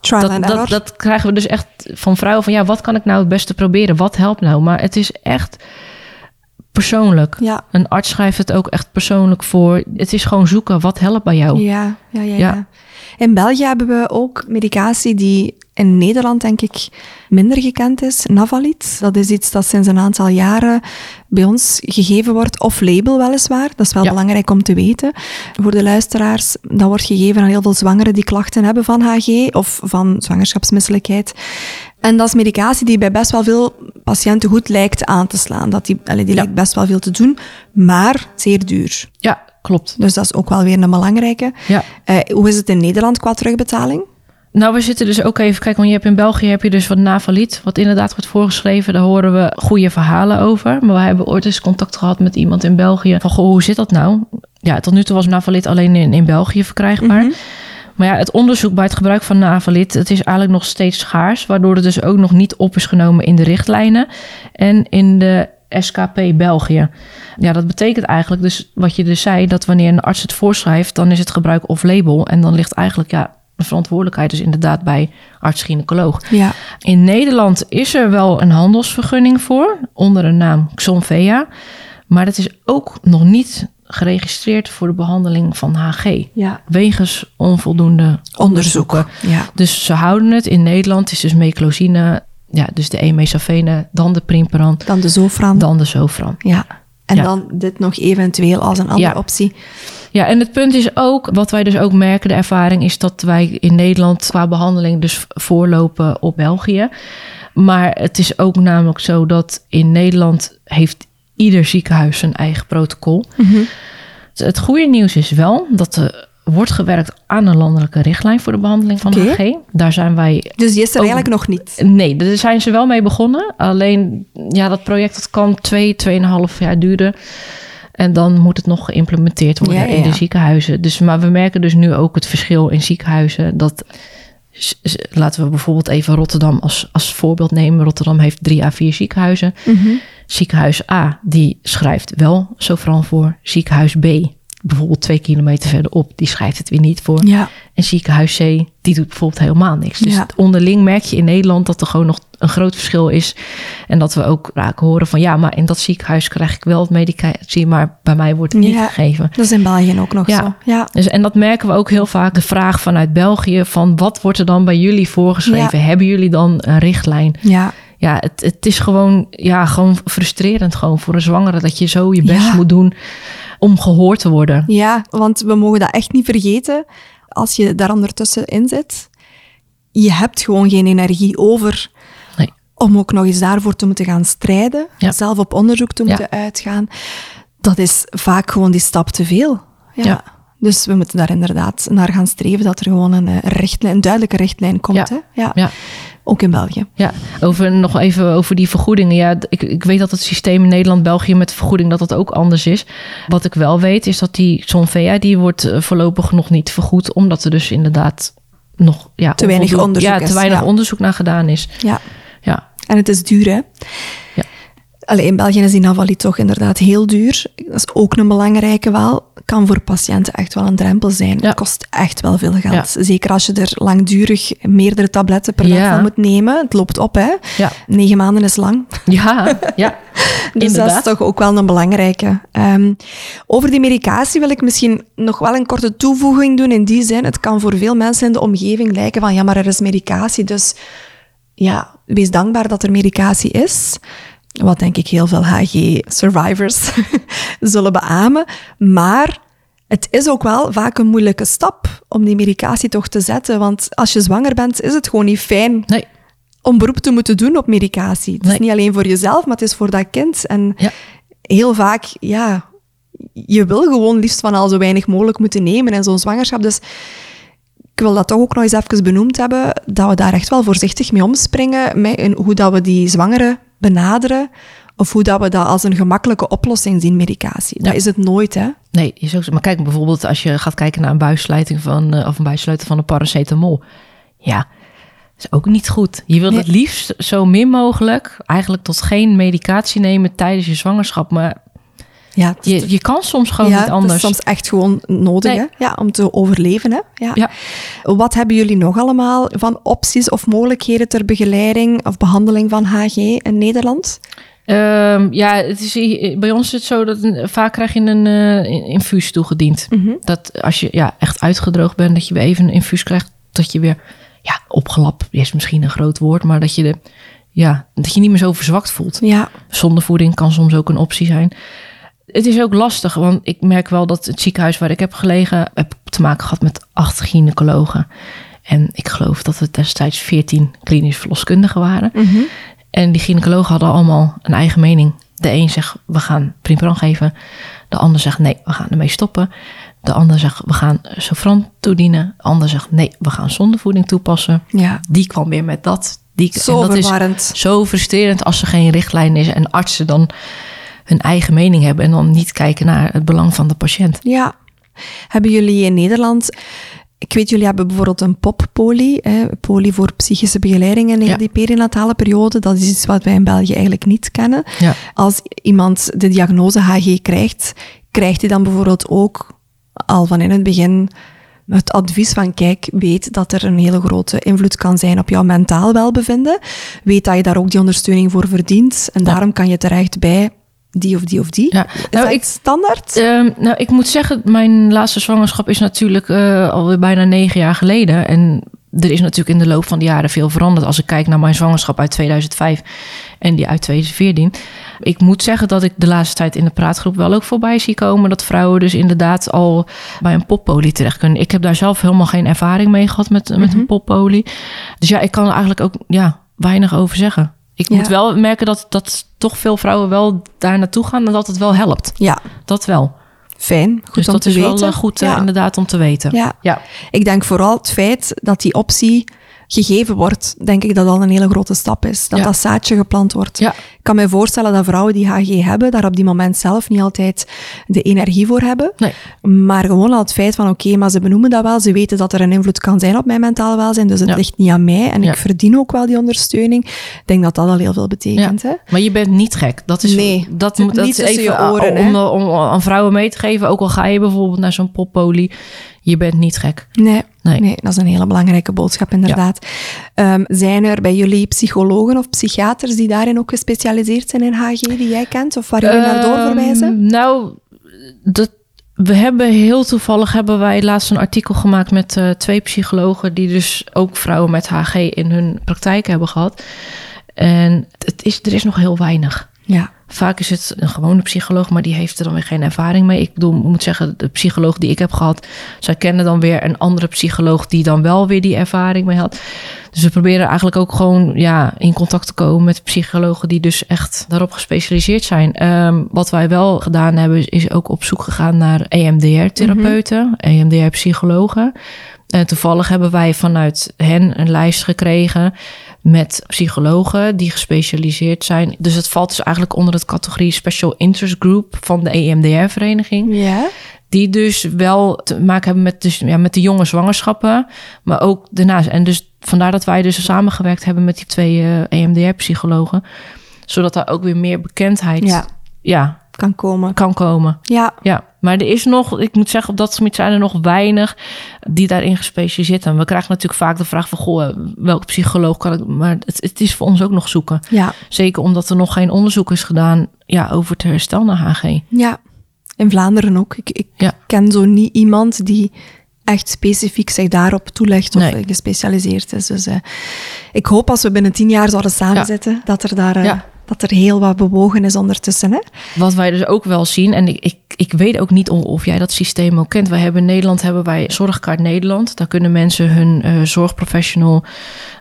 Speaker 2: trial
Speaker 1: Dat,
Speaker 2: and error.
Speaker 1: dat, dat krijgen we dus echt van vrouwen van ja, wat kan ik nou het beste proberen? Wat helpt nou? Maar het is echt persoonlijk.
Speaker 2: ja.
Speaker 1: Een arts schrijft het ook echt persoonlijk voor. Het is gewoon zoeken, wat helpt bij jou?
Speaker 2: Ja, ja, ja,
Speaker 1: Ja.
Speaker 2: ja. In België hebben we ook medicatie die in Nederland denk ik minder gekend is. Navalid. Dat is iets dat sinds een aantal jaren bij ons gegeven wordt. Off-label weliswaar. Dat is wel
Speaker 1: Ja.
Speaker 2: belangrijk om te weten. Voor de luisteraars. Dat wordt gegeven aan heel veel zwangeren die klachten hebben van HG of van zwangerschapsmisselijkheid. En dat is medicatie die bij best wel veel patiënten goed lijkt aan te slaan. Dat die, allee, die
Speaker 1: Ja.
Speaker 2: lijkt best wel veel te doen, maar zeer duur.
Speaker 1: Ja, klopt.
Speaker 2: Dus dat is ook wel weer een belangrijke.
Speaker 1: Ja.
Speaker 2: Eh, hoe is het in Nederland qua terugbetaling?
Speaker 1: Nou, we zitten dus ook even kijken, want je hebt in België heb je dus wat Navalid, wat inderdaad wordt voorgeschreven. Daar horen we goede verhalen over. Maar we hebben ooit eens contact gehad met iemand in België. Van, goh, hoe zit dat nou? Ja, tot nu toe was Navalid alleen in, in België verkrijgbaar.
Speaker 2: Mhm.
Speaker 1: Maar ja, het onderzoek bij het gebruik van Navalid, het is eigenlijk nog steeds schaars. Waardoor het dus ook nog niet op is genomen in de richtlijnen en in de SKP België. Ja, dat betekent eigenlijk dus wat je dus zei, dat wanneer een arts het voorschrijft, dan is het gebruik off-label. En dan ligt eigenlijk ja, de verantwoordelijkheid dus inderdaad bij arts-gynaecoloog.
Speaker 2: Ja.
Speaker 1: In Nederland is er wel een handelsvergunning voor, onder de naam Xonvea. Maar dat is ook nog niet geregistreerd voor de behandeling van HG.
Speaker 2: ja.
Speaker 1: Wegens onvoldoende onderzoeken.
Speaker 2: Ja.
Speaker 1: Dus ze houden het in Nederland. Is dus meclozine, ja, dus de emesafene, dan de primperan,
Speaker 2: Dan de Zofran.
Speaker 1: dan de Zofran.
Speaker 2: Ja. En
Speaker 1: Ja.
Speaker 2: dan dit nog eventueel als een andere
Speaker 1: Ja.
Speaker 2: optie.
Speaker 1: Ja, en het punt is ook, wat wij dus ook merken, de ervaring is dat wij in Nederland qua behandeling dus voorlopen op België. Maar het is ook namelijk zo dat in Nederland heeft ieder ziekenhuis zijn eigen protocol. Het goede nieuws is wel dat er wordt gewerkt aan een landelijke richtlijn voor de behandeling van
Speaker 2: Oké.
Speaker 1: HG. Daar zijn wij
Speaker 2: Dus die is er
Speaker 1: Ook-
Speaker 2: eigenlijk nog niet.
Speaker 1: Nee, daar zijn ze wel mee begonnen. Alleen, ja, dat project dat kan twee, tweeënhalf jaar duren. En dan moet het nog geïmplementeerd worden
Speaker 2: Ja, ja,
Speaker 1: in de ziekenhuizen. Dus, maar we merken dus nu ook het verschil in ziekenhuizen. Dat, laten we bijvoorbeeld even Rotterdam als, als voorbeeld nemen. Rotterdam heeft drie à vier ziekenhuizen. Ziekenhuis A, die schrijft wel Sofran voor. Ziekenhuis B, bijvoorbeeld twee kilometer verderop, die schrijft het weer niet voor.
Speaker 2: Ja.
Speaker 1: En ziekenhuis C, die doet bijvoorbeeld helemaal niks. Dus
Speaker 2: Ja.
Speaker 1: onderling merk je in Nederland dat er gewoon nog een groot verschil is. En dat we ook raak horen van ja, maar in dat ziekenhuis krijg ik wel het medicatie, maar bij mij wordt het niet
Speaker 2: Ja.
Speaker 1: gegeven.
Speaker 2: Dat is in België ook nog
Speaker 1: Ja.
Speaker 2: zo. Ja.
Speaker 1: Dus, en dat merken we ook heel vaak. De vraag vanuit België van wat wordt er dan bij jullie voorgeschreven? Hebben jullie dan een richtlijn?
Speaker 2: Ja.
Speaker 1: Ja, het, het is gewoon, ja, gewoon frustrerend gewoon voor een zwangere dat je zo je best
Speaker 2: Ja.
Speaker 1: moet doen om gehoord te worden.
Speaker 2: ja, want we mogen dat echt niet vergeten. Als je daar ondertussen in zit, je hebt gewoon geen energie over
Speaker 1: Nee.
Speaker 2: om ook nog eens daarvoor te moeten gaan strijden.
Speaker 1: Ja.
Speaker 2: Zelf op onderzoek te
Speaker 1: Ja.
Speaker 2: moeten uitgaan. Dat is vaak gewoon die stap te veel. Ja. Dus we moeten daar inderdaad naar gaan streven dat er gewoon een, eh, richtlijn, een duidelijke richtlijn komt.
Speaker 1: Ja.
Speaker 2: Hè? Ja.
Speaker 1: Ja.
Speaker 2: Ook in België.
Speaker 1: Ja, over, nog even over die vergoedingen. Ja, ik, ik weet dat het systeem in Nederland, België met vergoeding dat dat ook anders is. Wat ik wel weet is dat die Sonvea, die wordt eh, voorlopig nog niet vergoed. Omdat er dus inderdaad nog ja,
Speaker 2: Te weinig onderzoek
Speaker 1: ja, te weinig onderzoek naar gedaan is.
Speaker 2: Ja.
Speaker 1: Ja,
Speaker 2: En het is duur, hè?
Speaker 1: Ja.
Speaker 2: Allee, in België is die toch inderdaad heel duur. Dat is ook een belangrijke wel. Kan voor patiënten echt wel een drempel zijn.
Speaker 1: Ja.
Speaker 2: Het kost echt wel veel geld.
Speaker 1: Ja.
Speaker 2: Zeker als je er langdurig meerdere tabletten per dag
Speaker 1: Ja.
Speaker 2: van moet nemen. Het loopt op, hè?
Speaker 1: ja,
Speaker 2: Negen maanden is lang.
Speaker 1: ja, ja. *laughs*
Speaker 2: Dus dat is toch ook wel een belangrijke. Ehm, over die medicatie wil ik misschien nog wel een korte toevoeging doen. In die zin, het kan voor veel mensen in de omgeving lijken van ja, maar er is medicatie. Dus ja, wees dankbaar dat er medicatie is. Wat denk ik heel veel HG-survivors *laughs* zullen beamen. Maar het is ook wel vaak een moeilijke stap om die medicatie toch te zetten. Want als je zwanger bent, is het gewoon niet fijn
Speaker 1: Nee,
Speaker 2: om beroep te moeten doen op medicatie. Het is niet alleen voor jezelf, maar het is voor dat kind. En
Speaker 1: Ja.
Speaker 2: heel vaak, ja, je wil gewoon liefst van al zo weinig mogelijk moeten nemen in zo'n zwangerschap. Dus ik wil dat toch ook nog eens even benoemd hebben, dat we daar echt wel voorzichtig mee omspringen, met in hoe dat we die zwangere benaderen, of hoe dat we dat als een gemakkelijke oplossing zien, medicatie. Dat
Speaker 1: Ja.
Speaker 2: is het nooit, hè.
Speaker 1: nee, is ook zo. Maar kijk bijvoorbeeld als je gaat kijken naar een buissluiting van, eh, of een buissluiten van een paracetamol. Ja, is ook niet goed. Je wil
Speaker 2: Nee.
Speaker 1: het liefst zo min mogelijk, eigenlijk tot geen medicatie nemen tijdens je zwangerschap. Maar
Speaker 2: Ja,
Speaker 1: je, je kan soms gewoon
Speaker 2: ja,
Speaker 1: niet anders.
Speaker 2: Het is soms echt gewoon nodig
Speaker 1: Nee.
Speaker 2: hè? Ja, om te overleven. Hè? Ja.
Speaker 1: Ja.
Speaker 2: Wat hebben jullie nog allemaal van opties of mogelijkheden ter begeleiding of behandeling van HG in Nederland?
Speaker 1: Ehm, ja, het is, bij ons is het zo dat vaak krijg je een eh, infuus toegediend. Dat als je ja, echt uitgedroogd bent, dat je weer even een infuus krijgt. Dat je weer, ja, opgelapt is misschien een groot woord, maar dat je, de, ja, dat je niet meer zo verzwakt voelt.
Speaker 2: Ja,
Speaker 1: Zondevoeding kan soms ook een optie zijn. Het is ook lastig, want ik merk wel dat het ziekenhuis waar ik heb gelegen, heb te maken gehad met acht gynaecologen. En ik geloof dat het destijds 14 klinisch verloskundigen waren. En die gynaecologen hadden allemaal een eigen mening. De een zegt, we gaan Primpran geven. De ander zegt, nee, we gaan ermee stoppen. De ander zegt, we gaan Sofran toedienen. De ander zegt, nee, we gaan zondevoeding toepassen.
Speaker 2: ja.
Speaker 1: Die kwam weer met dat. Die,
Speaker 2: Zo
Speaker 1: en dat is zo frustrerend als er geen richtlijn is en artsen dan hun eigen mening hebben en dan niet kijken naar het belang van de patiënt.
Speaker 2: Ja. Hebben jullie in Nederland... Ik weet, jullie hebben bijvoorbeeld een poppoli, hè, poli voor psychische begeleiding in
Speaker 1: Ja.
Speaker 2: die perinatale periode. Dat is iets wat wij in België eigenlijk niet kennen.
Speaker 1: Ja.
Speaker 2: Als iemand de diagnose HG krijgt, krijgt hij dan bijvoorbeeld ook al van in het begin het advies van kijk, weet dat er een hele grote invloed kan zijn op jouw mentaal welbevinden. Weet dat je daar ook die ondersteuning voor verdient. En daarom kan je terecht bij die of die of die.
Speaker 1: Ja.
Speaker 2: Is
Speaker 1: Nou,
Speaker 2: dat
Speaker 1: ik-
Speaker 2: standaard?
Speaker 1: Ehm, nou, ik moet zeggen, mijn laatste zwangerschap is natuurlijk eh, alweer bijna negen jaar geleden. En er is natuurlijk in de loop van de jaren veel veranderd. Als ik kijk naar mijn zwangerschap uit 2005 en die uit 2014. Ik moet zeggen dat ik de laatste tijd in de praatgroep wel ook voorbij zie komen. Dat vrouwen dus inderdaad al bij een poppolie terecht kunnen. Ik heb daar zelf helemaal geen ervaring mee gehad met, met een poppolie. Dus ja, ik kan er eigenlijk ook ja, weinig over zeggen. Ik
Speaker 2: Ja.
Speaker 1: moet wel merken dat, dat toch veel vrouwen wel daar naartoe gaan en dat het wel helpt.
Speaker 2: Ja,
Speaker 1: Dat wel.
Speaker 2: fijn. Goed
Speaker 1: dus
Speaker 2: om
Speaker 1: dat
Speaker 2: te
Speaker 1: is
Speaker 2: weten.
Speaker 1: wel eh, goed eh, inderdaad om te weten.
Speaker 2: Ja.
Speaker 1: ja.
Speaker 2: Ik denk vooral het feit dat die optie gegeven wordt, denk ik dat al een hele grote stap is. Dat
Speaker 1: Ja.
Speaker 2: dat zaadje geplant wordt.
Speaker 1: Ja.
Speaker 2: Ik kan me voorstellen dat vrouwen die HG hebben, daar op die moment zelf niet altijd de energie voor hebben.
Speaker 1: Nee.
Speaker 2: Maar gewoon al het feit van, oké, maar ze benoemen dat wel. Ze weten dat er een invloed kan zijn op mijn mentaal welzijn. Dus het
Speaker 1: Ja.
Speaker 2: ligt niet aan mij. En ik verdien ook wel die ondersteuning. Ik denk dat dat al heel veel betekent. Hè?
Speaker 1: Maar je bent niet gek. Dat is,
Speaker 2: Nee,
Speaker 1: dat moet dat is even
Speaker 2: je oren,
Speaker 1: om, aan vrouwen mee te geven. Ook al ga je bijvoorbeeld naar zo'n poppolie. Je bent niet gek.
Speaker 2: Nee, nee.
Speaker 1: Nee.
Speaker 2: dat is een hele belangrijke boodschap, inderdaad. Ehm, zijn er bij jullie psychologen of psychiaters die daarin ook gespecialiseerd zijn in HG, die jij kent? Of waar jullie naar doorverwijzen?
Speaker 1: Ehm, nou, dat, we hebben heel toevallig hebben wij laatst een artikel gemaakt met eh, twee psychologen die dus ook vrouwen met HG in hun praktijk hebben gehad. En het is, er is nog heel weinig.
Speaker 2: Ja,
Speaker 1: Vaak is het een gewone psycholoog, maar die heeft er dan weer geen ervaring mee. Ik bedoel, ik moet zeggen, de psycholoog die ik heb gehad, zij kennen dan weer een andere psycholoog die dan wel weer die ervaring mee had. Dus we proberen eigenlijk ook gewoon ja, in contact te komen met psychologen die dus echt daarop gespecialiseerd zijn. Ehm, wat wij wel gedaan hebben, is ook op zoek gegaan naar EMDR-therapeuten, EMDR-psychologen. En toevallig hebben wij vanuit hen een lijst gekregen met psychologen die gespecialiseerd zijn. Dus het valt dus eigenlijk onder het categorie Special Interest Group van de E EMDR-vereniging.
Speaker 2: ja.
Speaker 1: Die dus wel te maken hebben met, dus, ja, met de jonge zwangerschappen, maar ook daarnaast. En dus vandaar dat wij dus samengewerkt hebben met die twee eh, EMDR-psychologen. Zodat daar ook weer meer bekendheid
Speaker 2: ja,
Speaker 1: ja,
Speaker 2: kan komen.
Speaker 1: kan komen.
Speaker 2: Ja,
Speaker 1: Ja, maar er is nog, ik moet zeggen, op dat gebied zijn er nog weinig die daarin gespecialiseerd zijn. We krijgen natuurlijk vaak de vraag van, goh, welke psycholoog kan ik... Maar het, het is voor ons ook nog zoeken.
Speaker 2: ja,
Speaker 1: Zeker omdat er nog geen onderzoek is gedaan ja, over het herstel na HG.
Speaker 2: ja. In Vlaanderen ook. Ik, ik
Speaker 1: Ja.
Speaker 2: ken zo niet iemand die echt specifiek zich daarop toelegt of
Speaker 1: Nee.
Speaker 2: eh, gespecialiseerd is. Dus eh, ik hoop als we binnen tien jaar zouden samenzitten, dat er daar... eh,
Speaker 1: Ja.
Speaker 2: Dat er heel wat bewogen is ondertussen. Hè?
Speaker 1: Wat wij dus ook wel zien, en ik, ik, ik weet ook niet of, jij dat systeem ook kent. Wij hebben in Nederland hebben wij Zorgkaart Nederland. Daar kunnen mensen hun eh, zorgprofessional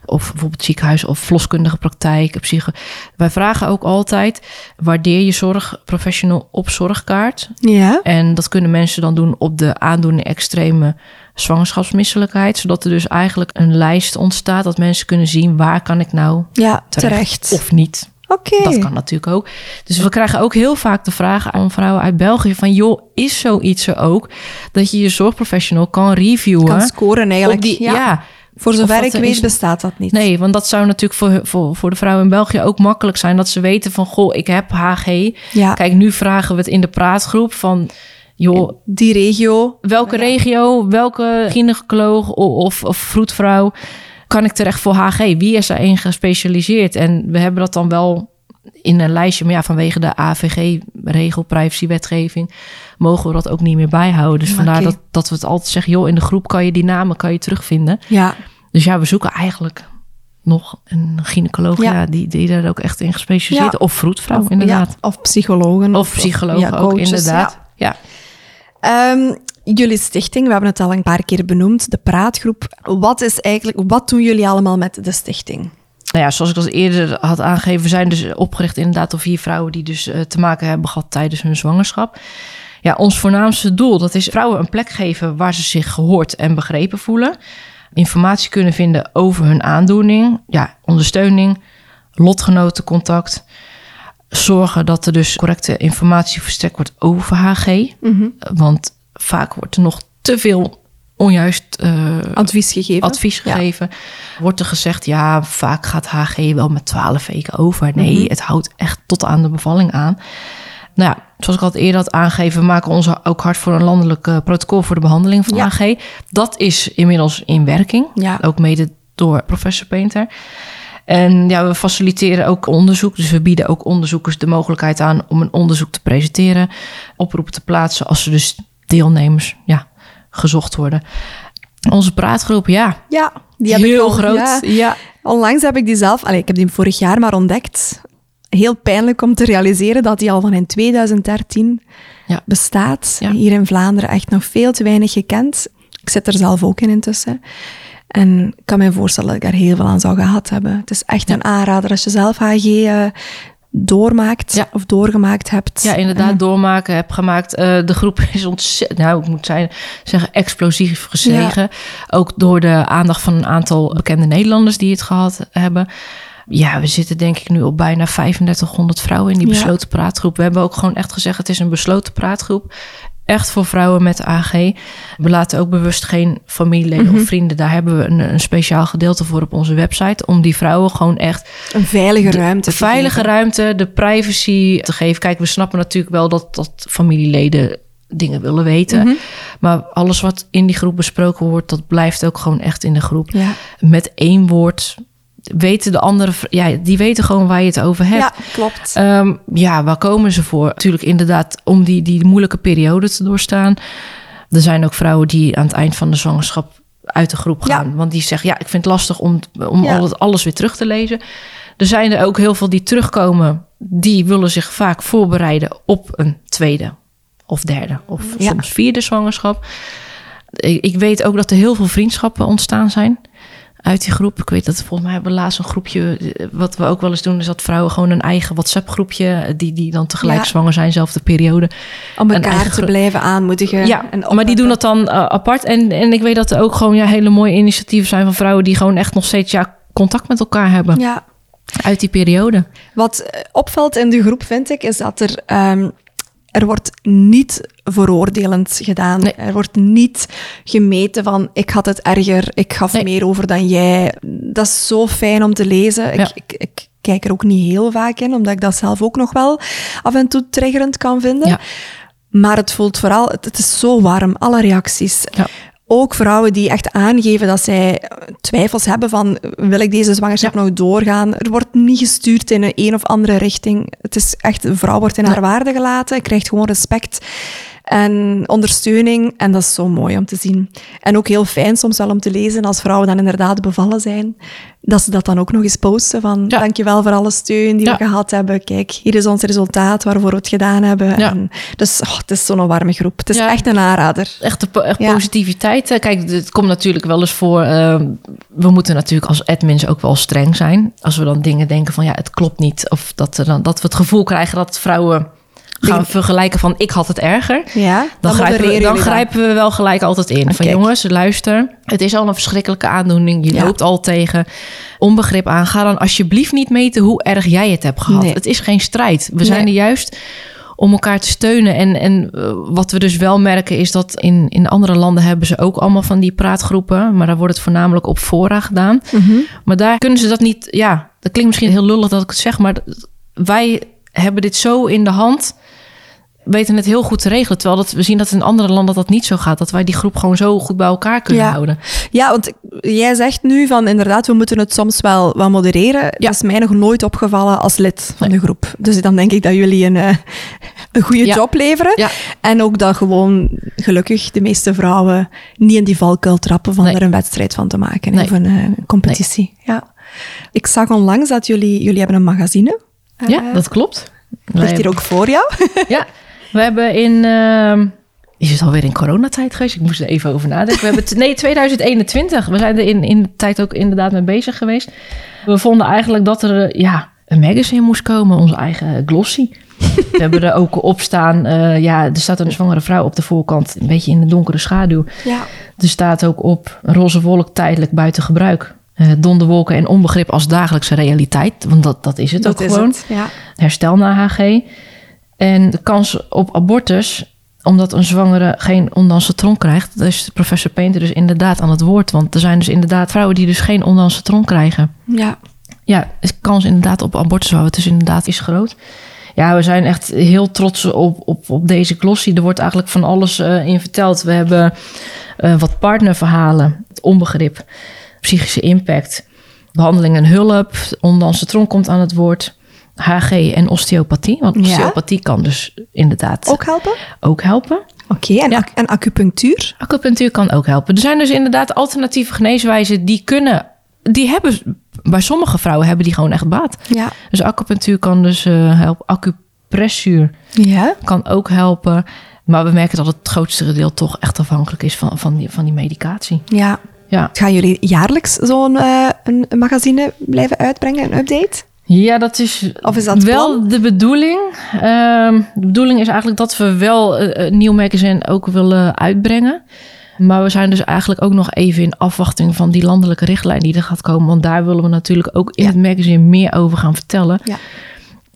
Speaker 1: of bijvoorbeeld ziekenhuis of verloskundige praktijk, psycho. Wij vragen ook altijd: waardeer je zorgprofessional op zorgkaart?
Speaker 2: Ja.
Speaker 1: En dat kunnen mensen dan doen op de aandoening extreme zwangerschapsmisselijkheid. Zodat er dus eigenlijk een lijst ontstaat dat mensen kunnen zien waar kan ik nou
Speaker 2: Ja,
Speaker 1: terecht,
Speaker 2: terecht.
Speaker 1: of niet.
Speaker 2: Oké.
Speaker 1: Dat kan natuurlijk ook. Dus we krijgen ook heel vaak de vraag aan vrouwen uit België van... joh, is zoiets er ook dat je je zorgprofessional kan reviewen?
Speaker 2: Kan scoren eigenlijk.
Speaker 1: die,
Speaker 2: ja.
Speaker 1: ja.
Speaker 2: Voor zover ik weet
Speaker 1: is.
Speaker 2: bestaat dat niet.
Speaker 1: Nee, want dat zou natuurlijk voor, voor, voor de vrouwen in België ook makkelijk zijn... dat ze weten van, goh, ik heb HG.
Speaker 2: Ja.
Speaker 1: Kijk, nu vragen we het in de praatgroep van... joh,
Speaker 2: Die regio.
Speaker 1: welke regio, welke gynaecoloog of, of vroedvrouw kan ik terecht voor HG? Wie is daarin gespecialiseerd? En we hebben dat dan wel in een lijstje, maar ja, vanwege de AVG-regel, privacywetgeving, mogen we dat ook niet meer bijhouden. Dus vandaar dat, dat we het altijd zeggen, joh, in de groep kan je die namen kan je terugvinden.
Speaker 2: Ja.
Speaker 1: Dus ja, we zoeken eigenlijk nog een gynaecoloog
Speaker 2: Ja.
Speaker 1: ja. die, die daar ook echt in gespecialiseerd
Speaker 2: Ja.
Speaker 1: Of vroedvrouw,
Speaker 2: Of,
Speaker 1: inderdaad.
Speaker 2: ja, of psychologen.
Speaker 1: Of psycholoog
Speaker 2: ja,
Speaker 1: ook,
Speaker 2: coaches,
Speaker 1: inderdaad. Ja.
Speaker 2: ja. Jullie stichting, we hebben het al een paar keer benoemd, de praatgroep. Wat is eigenlijk, wat doen jullie allemaal met de stichting?
Speaker 1: Nou ja, zoals ik al eerder had aangegeven, we zijn dus opgericht inderdaad door vier vrouwen die dus eh, te maken hebben gehad tijdens hun zwangerschap. Ja, ons voornaamste doel, dat is vrouwen een plek geven waar ze zich gehoord en begrepen voelen. Informatie kunnen vinden over hun aandoening. Ja, ondersteuning, lotgenotencontact. Zorgen dat er dus correcte informatie verstrekt wordt over HG. Want vaak wordt er nog te veel onjuist eh,
Speaker 2: Advies gegeven.
Speaker 1: advies
Speaker 2: Ja.
Speaker 1: gegeven. Wordt er gezegd, ja, vaak gaat HG wel met 12 weken over. Nee,
Speaker 2: Mhm.
Speaker 1: het houdt echt tot aan de bevalling aan. Nou ja, zoals ik al eerder had aangegeven, we maken ons ook hard voor een landelijk eh, protocol voor de behandeling van
Speaker 2: Ja.
Speaker 1: HG. Dat is inmiddels in werking.
Speaker 2: Ja.
Speaker 1: Ook mede door professor Painter. En ja, we faciliteren ook onderzoek. Dus we bieden ook onderzoekers de mogelijkheid aan om een onderzoek te presenteren. Oproepen te plaatsen als er dus deelnemers ja, gezocht worden. Onze praatgroep, ja,
Speaker 2: Ja, Die heb
Speaker 1: Heel
Speaker 2: ik al,
Speaker 1: groot,
Speaker 2: ja.
Speaker 1: ja.
Speaker 2: Onlangs heb ik die zelf... Allee, ik heb die vorig jaar maar ontdekt. Heel pijnlijk om te realiseren dat die al van in 2013
Speaker 1: Ja.
Speaker 2: bestaat.
Speaker 1: Ja.
Speaker 2: Hier in Vlaanderen echt nog veel te weinig gekend. Ik zit er zelf ook in intussen. En ik kan me voorstellen dat ik daar heel veel aan zou gehad hebben. Het is echt een aanrader als je zelf HG doormaakt
Speaker 1: Ja.
Speaker 2: of doorgemaakt hebt.
Speaker 1: Ja, inderdaad,
Speaker 2: Eh,
Speaker 1: doormaken heb gemaakt. Eh, de groep is ontzettend, nou, ik moet zijn, zeggen, explosief gestegen. Ook door de aandacht van een aantal bekende Nederlanders die het gehad hebben. Ja, we zitten denk ik nu op bijna 3500 vrouwen in die
Speaker 2: Ja.
Speaker 1: besloten praatgroep. We hebben ook gewoon echt gezegd, het is een besloten praatgroep. Echt voor vrouwen met AG. We laten ook bewust geen familieleden
Speaker 2: Mhm.
Speaker 1: of vrienden. Daar hebben we een, een speciaal gedeelte voor op onze website. Om die vrouwen gewoon echt
Speaker 2: een veilige ruimte.
Speaker 1: de veilige
Speaker 2: geven.
Speaker 1: ruimte, de privacy te geven. Kijk, we snappen natuurlijk wel dat, dat familieleden dingen willen weten.
Speaker 2: Mhm.
Speaker 1: Maar alles wat in die groep besproken wordt, dat blijft ook gewoon echt in de groep.
Speaker 2: Ja.
Speaker 1: Met één woord weten de andere, ja, die weten gewoon waar je het over hebt.
Speaker 2: ja, klopt.
Speaker 1: Ehm, ja, waar komen ze voor? Natuurlijk inderdaad om die, die moeilijke periode te doorstaan. Er zijn ook vrouwen die aan het eind van de zwangerschap uit de groep
Speaker 2: Ja.
Speaker 1: gaan. Want die zeggen, ja, ik vind het lastig om, om
Speaker 2: Ja.
Speaker 1: al het, alles weer terug te lezen. Er zijn er ook heel veel die terugkomen. Die willen zich vaak voorbereiden op een tweede of derde of
Speaker 2: Ja.
Speaker 1: soms vierde zwangerschap. Ik, ik weet ook dat er heel veel vriendschappen ontstaan zijn uit die groep. Ik weet dat volgens mij hebben we laatst een groepje. eh, Wat we ook wel eens doen, is dat vrouwen gewoon een eigen WhatsApp-groepje. eh, Die, die dan tegelijk
Speaker 2: Ja.
Speaker 1: zwanger zijn, zelfde periode.
Speaker 2: Om elkaar te blijven aanmoedigen.
Speaker 1: Ja,
Speaker 2: en
Speaker 1: maar die doen dat dan eh, apart. En, en ik weet dat er ook gewoon ja, hele mooie initiatieven zijn van vrouwen die gewoon echt nog steeds ja, contact met elkaar hebben
Speaker 2: Ja,
Speaker 1: uit die periode.
Speaker 2: Wat opvalt in de groep, vind ik, is dat er, ehm, er wordt niet veroordelend gedaan.
Speaker 1: Nee.
Speaker 2: Er wordt niet gemeten van, ik had het erger, ik gaf
Speaker 1: Nee.
Speaker 2: meer over dan jij. Dat is zo fijn om te lezen. Ik, ik, ik kijk er ook niet heel vaak in, omdat ik dat zelf ook nog wel af en toe triggerend kan vinden.
Speaker 1: Ja.
Speaker 2: Maar het voelt vooral, het, het is zo warm, alle reacties.
Speaker 1: Ja.
Speaker 2: Ook vrouwen die echt aangeven dat zij twijfels hebben van, wil ik deze zwangerschap nog doorgaan? Er wordt niet gestuurd in een een of andere richting. Het is echt, een vrouw wordt in haar waarde gelaten, krijgt gewoon respect en ondersteuning. En dat is zo mooi om te zien. En ook heel fijn soms wel om te lezen als vrouwen dan inderdaad bevallen zijn, dat ze dat dan ook nog eens posten van,
Speaker 1: Ja.
Speaker 2: dankjewel voor alle steun die
Speaker 1: Ja.
Speaker 2: we gehad hebben. Kijk, hier is ons resultaat waarvoor we het gedaan hebben.
Speaker 1: Ja.
Speaker 2: En dus oh, het is zo'n warme groep. Het is echt een aanrader.
Speaker 1: Echt, de echt positiviteit. Kijk, het komt natuurlijk wel eens voor. eh, we moeten natuurlijk als admins ook wel streng zijn. Als we dan dingen denken van ja, het klopt niet. Of dat, er dan, dat we het gevoel krijgen dat vrouwen gaan vergelijken van ik had het erger.
Speaker 2: Ja,
Speaker 1: Dan, grijpen, we, dan grijpen we wel gelijk altijd in. Van jongens, luister. Het is al een verschrikkelijke aandoening. Je
Speaker 2: Ja.
Speaker 1: loopt al tegen onbegrip aan. Ga dan alsjeblieft niet meten hoe erg jij het hebt gehad.
Speaker 2: Nee.
Speaker 1: Het is geen strijd. We zijn er juist om elkaar te steunen. En, en eh, wat we dus wel merken is dat in, in andere landen hebben ze ook allemaal van die praatgroepen. Maar daar wordt het voornamelijk op fora gedaan.
Speaker 2: Mhm.
Speaker 1: Maar daar kunnen ze dat niet... Ja, dat klinkt misschien heel lullig dat ik het zeg. Maar wij hebben dit zo in de hand weten het heel goed te regelen. Terwijl dat, we zien dat in andere landen dat niet zo gaat. Dat wij die groep gewoon zo goed bij elkaar kunnen
Speaker 2: Ja.
Speaker 1: houden.
Speaker 2: Ja, want jij zegt nu van inderdaad, we moeten het soms wel wat modereren. Dat is mij nog nooit opgevallen als lid van de groep. Dus dan denk ik dat jullie een, eh, een goede
Speaker 1: Ja.
Speaker 2: job leveren.
Speaker 1: Ja.
Speaker 2: En ook dat gewoon, gelukkig, de meeste vrouwen niet in die valkuil trappen van
Speaker 1: Nee.
Speaker 2: er een wedstrijd van te maken.
Speaker 1: Nee.
Speaker 2: Of een eh, competitie. Ja. Ik zag onlangs dat jullie, jullie hebben een magazine.
Speaker 1: Ja,
Speaker 2: Eh,
Speaker 1: dat klopt.
Speaker 2: Ligt hier ook voor jou?
Speaker 1: Ja, *laughs* we hebben in... ehm, is het alweer in coronatijd geweest? Ik moest er even over nadenken. We hebben nee, 2021. We zijn er in, in de tijd ook inderdaad mee bezig geweest. We vonden eigenlijk dat er eh, ja, een magazine moest komen. Onze eigen glossy. *laughs* We hebben er ook op staan. eh, ja, er staat een zwangere vrouw op de voorkant. Een beetje in de donkere schaduw.
Speaker 2: Ja.
Speaker 1: Er staat ook op roze wolk tijdelijk buiten gebruik. Eh donderwolken en onbegrip als dagelijkse realiteit. Want dat, dat is het
Speaker 2: Dat
Speaker 1: ook
Speaker 2: is
Speaker 1: gewoon.
Speaker 2: het. Ja.
Speaker 1: Herstel na HG. En de kans op abortus, omdat een zwangere geen ondanse tronk krijgt. Daar is professor Painter dus inderdaad aan het woord. Want er zijn dus inderdaad vrouwen die dus geen ondanse tronk krijgen.
Speaker 2: ja.
Speaker 1: Ja, de kans inderdaad op abortus, wat dus inderdaad is groot. Ja, we zijn echt heel trots op, op, op deze glossy. Er wordt eigenlijk van alles eh, in verteld. We hebben eh, wat partnerverhalen, het onbegrip, psychische impact, behandeling en hulp. Ondanse tronk komt aan het woord. HG en osteopathie. Want
Speaker 2: Ja.
Speaker 1: osteopathie kan dus inderdaad
Speaker 2: Ook helpen?
Speaker 1: ook helpen.
Speaker 2: Oké, en,
Speaker 1: Ja.
Speaker 2: ac- en acupunctuur?
Speaker 1: Acupunctuur kan ook helpen. Er zijn dus inderdaad alternatieve geneeswijzen die kunnen... Die hebben, bij sommige vrouwen hebben die gewoon echt baat.
Speaker 2: Ja.
Speaker 1: Dus acupunctuur kan dus eh, helpen. Acupressuur
Speaker 2: Ja?
Speaker 1: kan ook helpen. Maar we merken dat het grootste deel toch echt afhankelijk is van, van, die, van die medicatie.
Speaker 2: Ja.
Speaker 1: Ja.
Speaker 2: Gaan jullie jaarlijks zo'n eh, een magazine blijven uitbrengen, een update?
Speaker 1: Ja, dat is,
Speaker 2: Of is dat
Speaker 1: wel
Speaker 2: plan?
Speaker 1: de bedoeling. Ehm, de bedoeling is eigenlijk dat we wel eh, een nieuw magazine ook willen uitbrengen. Maar we zijn dus eigenlijk ook nog even in afwachting van die landelijke richtlijn die er gaat komen. Want daar willen we natuurlijk ook in
Speaker 2: Ja.
Speaker 1: het magazine meer over gaan vertellen.
Speaker 2: Ja.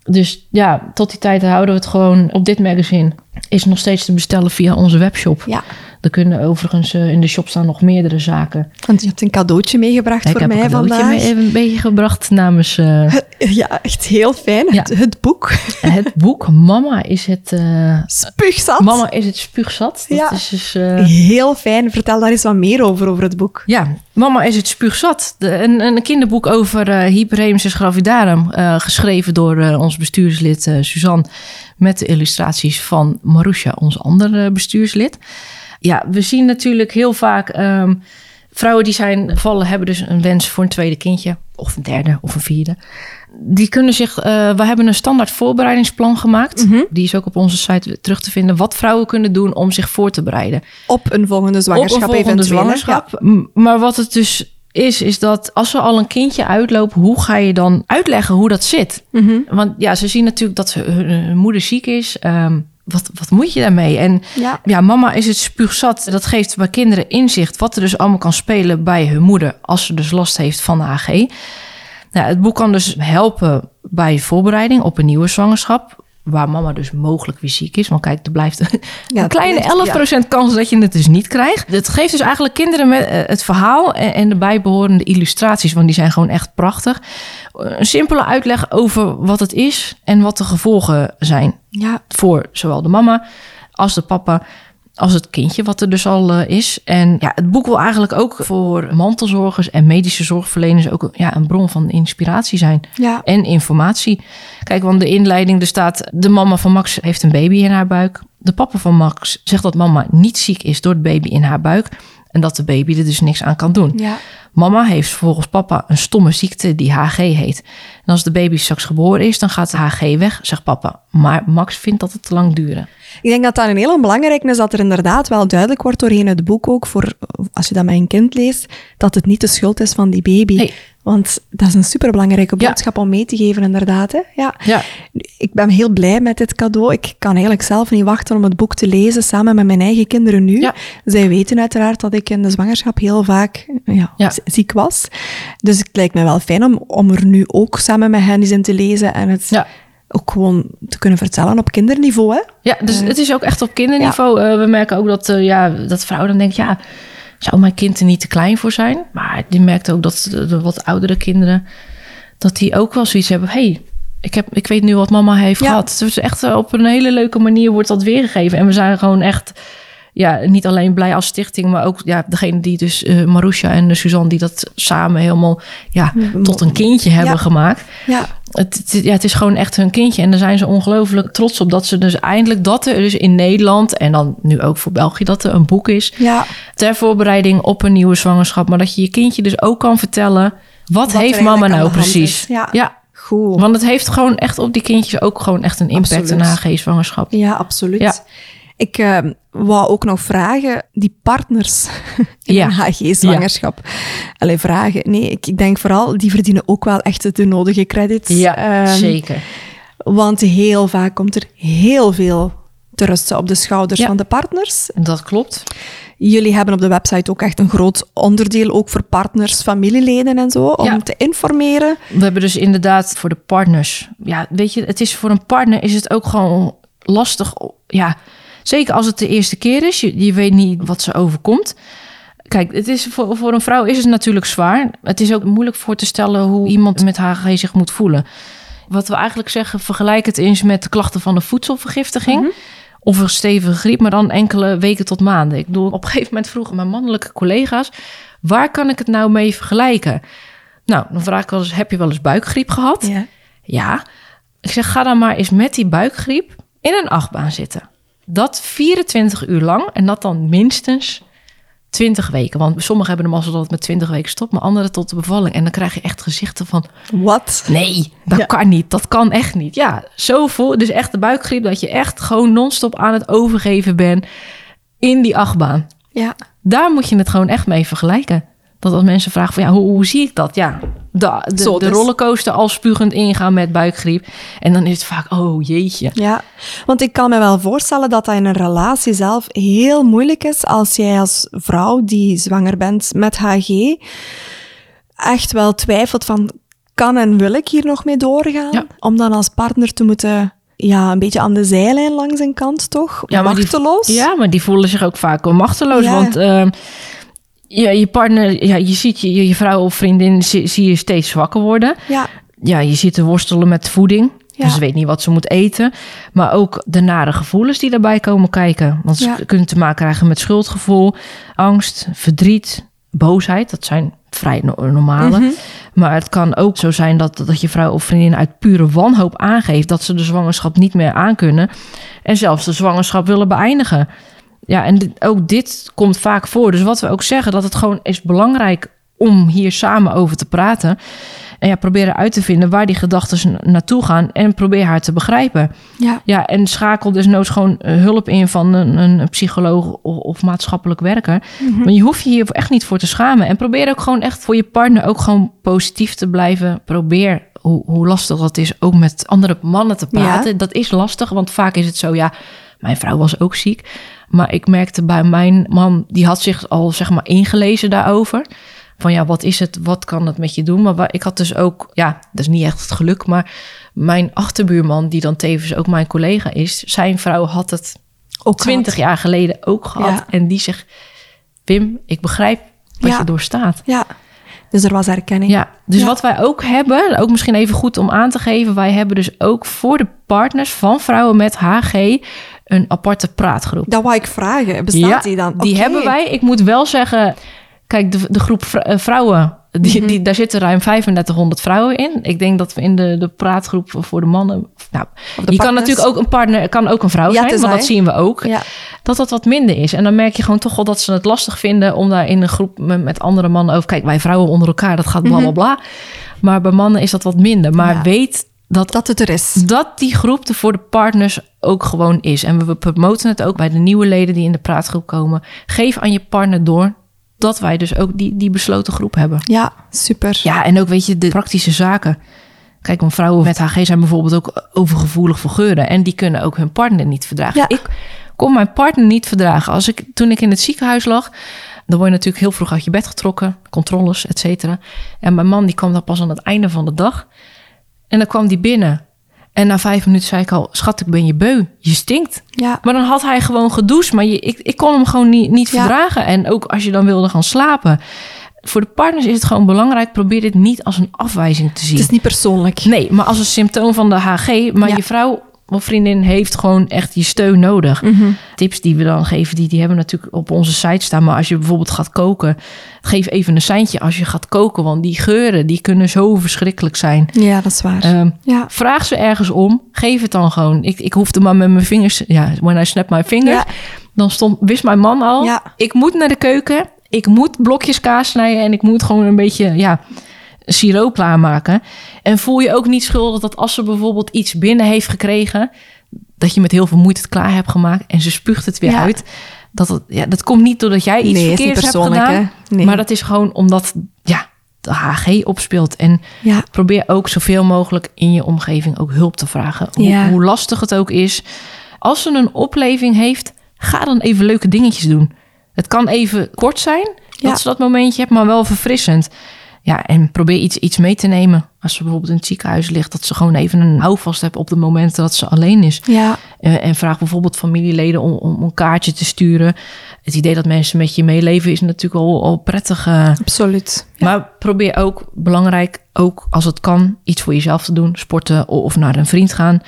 Speaker 1: Dus ja, tot die tijd houden we het gewoon op dit magazine. Is nog steeds te bestellen via onze webshop.
Speaker 2: Ja.
Speaker 1: Er kunnen overigens eh, in de shop staan nog meerdere zaken.
Speaker 2: Want je hebt een cadeautje meegebracht
Speaker 1: ik
Speaker 2: voor
Speaker 1: heb
Speaker 2: mij
Speaker 1: een cadeautje
Speaker 2: vandaag.
Speaker 1: mee even meegebracht namens eh, *laughs*
Speaker 2: Ja, echt heel fijn.
Speaker 1: Ja.
Speaker 2: Het, het boek. *laughs*
Speaker 1: het boek Mama is het... eh,
Speaker 2: Spuugzat.
Speaker 1: Mama is het spuugzat. Dat
Speaker 2: Ja.
Speaker 1: is dus... eh,
Speaker 2: Heel fijn. Vertel daar eens wat meer over, over het boek.
Speaker 1: ja, Mama is het spuugzat. De, een, een kinderboek over eh hyperemesis gravidarum. eh, geschreven door eh, ons bestuurslid eh, Suzanne. Met de illustraties van Marusha, ons andere eh, bestuurslid. Ja, we zien natuurlijk heel vaak... ehm, vrouwen die zijn vallen hebben dus een wens voor een tweede kindje. Of een derde of een vierde. Die kunnen zich... eh, we hebben een standaard voorbereidingsplan gemaakt. Die is ook op onze site terug te vinden. Wat vrouwen kunnen doen om zich voor te bereiden
Speaker 2: Op een volgende zwangerschap
Speaker 1: op een volgende zwangerschap. Maar wat het dus is, is dat als we al een kindje uitlopen, hoe ga je dan uitleggen hoe dat zit?
Speaker 2: Mhm.
Speaker 1: Want ja, ze zien natuurlijk dat hun, hun moeder ziek is. Ehm, wat, wat moet je daarmee? En
Speaker 2: Ja.
Speaker 1: ja, mama is het spuugzat. Dat geeft bij kinderen inzicht wat er dus allemaal kan spelen bij hun moeder als ze dus last heeft van de AG. Nou, het boek kan dus helpen bij voorbereiding op een nieuwe zwangerschap. Waar mama dus mogelijk weer ziek is. Want kijk, er blijft *laughs* een kleine
Speaker 2: blijft-
Speaker 1: 11% kans dat je het dus niet krijgt. Het geeft dus eigenlijk kinderen met eh, het verhaal en, en de bijbehorende illustraties. Want die zijn gewoon echt prachtig. Een simpele uitleg over wat het is en wat de gevolgen zijn
Speaker 2: Ja.
Speaker 1: voor zowel de mama als de papa als het kindje wat er dus al eh, is. En ja, het boek wil eigenlijk ook voor mantelzorgers en medische zorgverleners ook ja, een bron van inspiratie zijn
Speaker 2: Ja.
Speaker 1: en informatie. Kijk, want de inleiding, er staat... de mama van Max heeft een baby in haar buik. De papa van Max zegt dat mama niet ziek is door het baby in haar buik... en dat de baby er dus niks aan kan doen.
Speaker 2: Ja.
Speaker 1: Mama heeft volgens papa een stomme ziekte die HG heet. En als de baby straks geboren is, dan gaat de HG weg, zegt papa. Maar Max vindt dat het te lang duren.
Speaker 2: Ik denk dat dat een heel belangrijk is, dat er inderdaad wel duidelijk wordt doorheen het boek ook, voor, als je dat met een kind leest, dat het niet de schuld is van die baby. Want dat is een superbelangrijke
Speaker 1: Ja.
Speaker 2: boodschap om mee te geven, inderdaad. Hè? Ja.
Speaker 1: Ja.
Speaker 2: Ik ben heel blij met dit cadeau. Ik kan eigenlijk zelf niet wachten om het boek te lezen samen met mijn eigen kinderen nu.
Speaker 1: Ja.
Speaker 2: Zij weten uiteraard dat ik in de zwangerschap heel vaak ziek was. Dus het lijkt me wel fijn om, om er nu ook samen met hen eens in te lezen en het
Speaker 1: Ja.
Speaker 2: Ook gewoon te kunnen vertellen op kinderniveau. Hè?
Speaker 1: Ja, dus het is ook echt op kinderniveau. Eh, we merken ook dat, eh, ja, dat vrouwen dan denken... ja, zou mijn kind er niet te klein voor zijn? Maar die merkt ook dat de, de wat oudere kinderen... dat die ook wel zoiets hebben... hey, ik, heb, ik weet nu wat mama heeft
Speaker 2: Ja.
Speaker 1: gehad. Dus echt eh, op een hele leuke manier wordt dat weergegeven. En we zijn gewoon echt... Ja, niet alleen blij als stichting, maar ook ja, degene die dus uh, Marusha en Suzanne die dat samen helemaal ja, tot een kindje hebben
Speaker 2: Ja.
Speaker 1: gemaakt.
Speaker 2: Ja.
Speaker 1: Het, het- ja, het is gewoon echt hun kindje. En daar zijn ze ongelooflijk trots op dat ze dus eindelijk dat er dus in Nederland en dan nu ook voor België dat er een boek is
Speaker 2: Ja.
Speaker 1: ter voorbereiding op een nieuwe zwangerschap. Maar dat je je kindje dus ook kan vertellen wat, heeft mama nou precies.
Speaker 2: Ja.
Speaker 1: ja,
Speaker 2: Goed.
Speaker 1: want het heeft gewoon echt op die kindjes ook gewoon echt een impact
Speaker 2: Absoluut.
Speaker 1: een HG-zwangerschap.
Speaker 2: Ja, absoluut.
Speaker 1: Ja.
Speaker 2: Ik eh, wou ook nog vragen, die partners *laughs* in
Speaker 1: Ja.
Speaker 2: HG-zwangerschap. Allee, vragen. Nee, ik, ik denk vooral, die verdienen ook wel echt de nodige credits.
Speaker 1: Ja,
Speaker 2: Ehm,
Speaker 1: zeker.
Speaker 2: Want heel vaak komt er heel veel te rusten op de schouders
Speaker 1: Ja.
Speaker 2: van de partners.
Speaker 1: Dat klopt.
Speaker 2: Jullie hebben op de website ook echt een groot onderdeel, ook voor partners, familieleden en zo, om
Speaker 1: Ja.
Speaker 2: te informeren.
Speaker 1: We hebben dus inderdaad voor de partners. Ja, weet je, het is voor een partner is het ook gewoon lastig. Ja, zeker als het de eerste keer is. Je, je weet niet wat ze overkomt. Kijk, het is voor, voor een vrouw is het natuurlijk zwaar. Het is ook moeilijk voor te stellen hoe iemand met HGG zich moet voelen. Wat we eigenlijk zeggen, vergelijk het eens met de klachten van een voedselvergiftiging. Of een stevige griep, maar dan enkele weken tot maanden. Ik bedoel, op een gegeven moment vroegen mijn mannelijke collega's... waar kan ik het nou mee vergelijken? Nou, dan vraag ik wel eens, heb je wel eens buikgriep gehad?
Speaker 2: Ja.
Speaker 1: Ja. Ik zeg, ga dan maar eens met die buikgriep in een achtbaan zitten. Dat 24 uur lang en dat dan minstens 20 weken. Want sommigen hebben de mazzel dat het met 20 weken stopt, maar anderen tot de bevalling. En dan krijg je echt gezichten van...
Speaker 2: Wat?
Speaker 1: Nee, dat
Speaker 2: Ja.
Speaker 1: kan niet. Dat kan echt niet. Ja, zo vol. Dus echt de buikgriep dat je echt gewoon non-stop aan het overgeven bent in die achtbaan.
Speaker 2: Ja.
Speaker 1: Daar moet je het gewoon echt mee vergelijken. Dat als mensen vragen van ja, hoe, hoe zie ik dat? Ja, de, de,
Speaker 2: Zo
Speaker 1: de
Speaker 2: dus.
Speaker 1: rollercoaster al spugend ingaan met buikgriep. En dan is het vaak, oh jeetje.
Speaker 2: Ja, want ik kan me wel voorstellen dat dat in een relatie zelf heel moeilijk is als jij als vrouw die zwanger bent met HG echt wel twijfelt van kan en wil ik hier nog mee doorgaan?
Speaker 1: Ja.
Speaker 2: Om dan als partner te moeten ja, een beetje aan de zijlijn langs een kant toch?
Speaker 1: Ja, maar die-
Speaker 2: Machteloos?
Speaker 1: Ja, maar die voelen zich ook vaak wel machteloos.
Speaker 2: Ja.
Speaker 1: Want ehm, ja, je partner, ja, je ziet je, je vrouw of vriendin zie, zie je steeds zwakker worden.
Speaker 2: ja,
Speaker 1: Ja, je ziet te worstelen met voeding.
Speaker 2: Ja.
Speaker 1: Dus ze weet niet wat ze moet eten. Maar ook de nare gevoelens die daarbij komen kijken. Want ze
Speaker 2: Ja.
Speaker 1: kunnen te maken krijgen met schuldgevoel, angst, verdriet, boosheid. Dat zijn vrij no- normale.
Speaker 2: Mhm.
Speaker 1: Maar het kan ook zo zijn dat, dat je vrouw of vriendin uit pure wanhoop aangeeft... dat ze de zwangerschap niet meer aankunnen. En zelfs de zwangerschap willen beëindigen. Ja, en dit- ook dit komt vaak voor. Dus wat we ook zeggen, dat het gewoon is belangrijk om hier samen over te praten. En ja, proberen uit te vinden waar die gedachten naartoe gaan. En probeer haar te begrijpen.
Speaker 2: ja,
Speaker 1: Ja, en schakel dus noods gewoon eh, hulp in van een, een psycholoog of, of maatschappelijk werker. Maar je hoeft je hier echt niet voor te schamen. En probeer ook gewoon echt voor je partner ook gewoon positief te blijven. Probeer, hoe, hoe lastig dat is, ook met andere mannen te praten.
Speaker 2: Ja.
Speaker 1: Dat is lastig, want vaak is het zo, ja, mijn vrouw was ook ziek. Maar ik merkte bij mijn man, die had zich al zeg maar ingelezen daarover. Van ja, wat is het? Wat kan het met je doen? Maar ik had dus ook, ja, dat is niet echt het geluk, maar mijn achterbuurman, die dan tevens ook mijn collega is, zijn vrouw had het
Speaker 2: ook
Speaker 1: twintig jaar geleden ook gehad.
Speaker 2: Ja.
Speaker 1: En die zegt, Wim, ik begrijp wat
Speaker 2: Ja.
Speaker 1: je doorstaat.
Speaker 2: Ja, dus er was erkenning.
Speaker 1: Ja, dus
Speaker 2: Ja.
Speaker 1: wat wij ook hebben, ook misschien even goed om aan te geven, wij hebben dus ook voor de partners van vrouwen met HG een aparte praatgroep.
Speaker 2: Dat wou ik vragen. Bestaat die dan?
Speaker 1: Die hebben wij. Ik moet wel zeggen, kijk, de, de groep eh, vrouwen, die,
Speaker 2: Mhm.
Speaker 1: die, daar zitten ruim 3500 vrouwen in. Ik denk dat we in de, de praatgroep voor de mannen. Nou,
Speaker 2: de
Speaker 1: je kan natuurlijk ook een partner, kan ook een vrouw
Speaker 2: Ja,
Speaker 1: zijn, want
Speaker 2: waar.
Speaker 1: dat zien we ook.
Speaker 2: Ja.
Speaker 1: Dat dat wat minder is. En dan merk je gewoon toch wel dat ze het lastig vinden om daar in een groep met, andere mannen over. Kijk, wij vrouwen onder elkaar, dat gaat bla bla bla. Maar bij mannen is dat wat minder. Maar.
Speaker 2: Ja.
Speaker 1: weet dat
Speaker 2: Dat het er is.
Speaker 1: dat die groep er voor de partners ook gewoon is. En we promoten het ook bij de nieuwe leden die in de praatgroep komen. Geef aan je partner door dat wij dus ook die, die besloten groep hebben.
Speaker 2: Ja, super.
Speaker 1: Ja, en ook weet je, de praktische zaken. Kijk, want vrouwen met HG zijn bijvoorbeeld ook overgevoelig voor geuren. En die kunnen ook hun partner niet verdragen.
Speaker 2: Ja.
Speaker 1: Ik kon mijn partner niet verdragen. Als ik, toen ik in het ziekenhuis lag, dan word je natuurlijk heel vroeg uit je bed getrokken. Controles, et cetera. En mijn man die kwam dan pas aan het einde van de dag. En dan kwam die binnen. En na vijf minuten zei ik al, schat, ik ben je beu. Je stinkt.
Speaker 2: Ja.
Speaker 1: Maar dan had hij gewoon gedoucht. Maar je, ik, ik kon hem gewoon niet, niet
Speaker 2: Ja.
Speaker 1: verdragen. En ook als je dan wilde gaan slapen. Voor de partners is het gewoon belangrijk. Probeer dit niet als een afwijzing te zien.
Speaker 2: Het is niet persoonlijk.
Speaker 1: Nee, maar als een symptoom van de HG. Maar
Speaker 2: Ja.
Speaker 1: je vrouw of vriendin heeft gewoon echt je steun nodig.
Speaker 2: Mhm.
Speaker 1: Tips die we dan geven, die, die hebben natuurlijk op onze site staan. Maar als je bijvoorbeeld gaat koken, geef even een seintje als je gaat koken. Want die geuren, die kunnen zo verschrikkelijk zijn.
Speaker 2: Ja, dat is waar.
Speaker 1: Ehm,
Speaker 2: ja.
Speaker 1: vraag ze ergens om. Geef het dan gewoon. Ik, ik hoefde maar met mijn vingers. Ja, when I snap my fingers.
Speaker 2: Ja.
Speaker 1: Dan stond, wist mijn man al.
Speaker 2: Ja.
Speaker 1: Ik moet naar de keuken. Ik moet blokjes kaas snijden. En ik moet gewoon een beetje ja, siroop klaarmaken. En voel je ook niet schuldig dat als ze bijvoorbeeld iets binnen heeft gekregen. Dat je met heel veel moeite het klaar hebt gemaakt. En ze spuugt het weer
Speaker 2: Ja.
Speaker 1: uit. Dat, het, ja, dat komt niet doordat jij iets
Speaker 2: Nee,
Speaker 1: verkeerds hebt gedaan.
Speaker 2: Nee.
Speaker 1: Maar dat is gewoon omdat ja, de HG opspeelt. En
Speaker 2: Ja.
Speaker 1: probeer ook zoveel mogelijk in je omgeving ook hulp te vragen. Hoe,
Speaker 2: Ja.
Speaker 1: hoe lastig het ook is. Als ze een opleving heeft, ga dan even leuke dingetjes doen. Het kan even kort zijn, dat ze dat momentje hebt, maar wel verfrissend. Ja, en probeer iets, iets mee te nemen. Als ze bijvoorbeeld in het ziekenhuis ligt, dat ze gewoon even een houvast hebben op de momenten dat ze alleen is.
Speaker 2: Ja.
Speaker 1: Eh, en vraag bijvoorbeeld familieleden om, om een kaartje te sturen. Het idee dat mensen met je meeleven is natuurlijk al, al prettig. eh,
Speaker 2: Absoluut. Ja.
Speaker 1: maar probeer ook, belangrijk, ook als het kan, iets voor jezelf te doen. Sporten of naar een vriend gaan.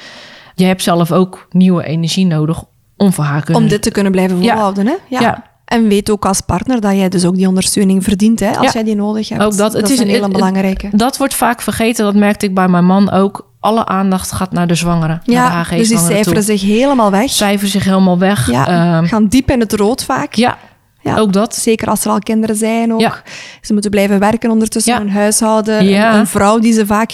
Speaker 1: Je hebt zelf ook nieuwe energie nodig om voor haar kunnen...
Speaker 2: Om dit te kunnen blijven
Speaker 1: Ja.
Speaker 2: volhouden, hè?
Speaker 1: Ja.
Speaker 2: En weet ook als partner dat jij dus ook die ondersteuning verdient hè, als
Speaker 1: Ja.
Speaker 2: jij die nodig hebt.
Speaker 1: Ook dat. Het is
Speaker 2: een hele belangrijke.
Speaker 1: Dat wordt vaak vergeten. Dat merkte ik bij mijn man ook. Alle aandacht gaat naar de zwangere. de
Speaker 2: ja, dus die
Speaker 1: toe.
Speaker 2: cijferen zich helemaal weg.
Speaker 1: Cijferen zich helemaal weg.
Speaker 2: Ja,
Speaker 1: Ehm,
Speaker 2: gaan diep in het rood vaak.
Speaker 1: ja,
Speaker 2: Ja.
Speaker 1: ook dat.
Speaker 2: Zeker als er al kinderen zijn ook.
Speaker 1: Ja.
Speaker 2: Ze moeten blijven werken ondertussen
Speaker 1: Ja.
Speaker 2: hun huishouden.
Speaker 1: Ja.
Speaker 2: Een, een vrouw die ze vaak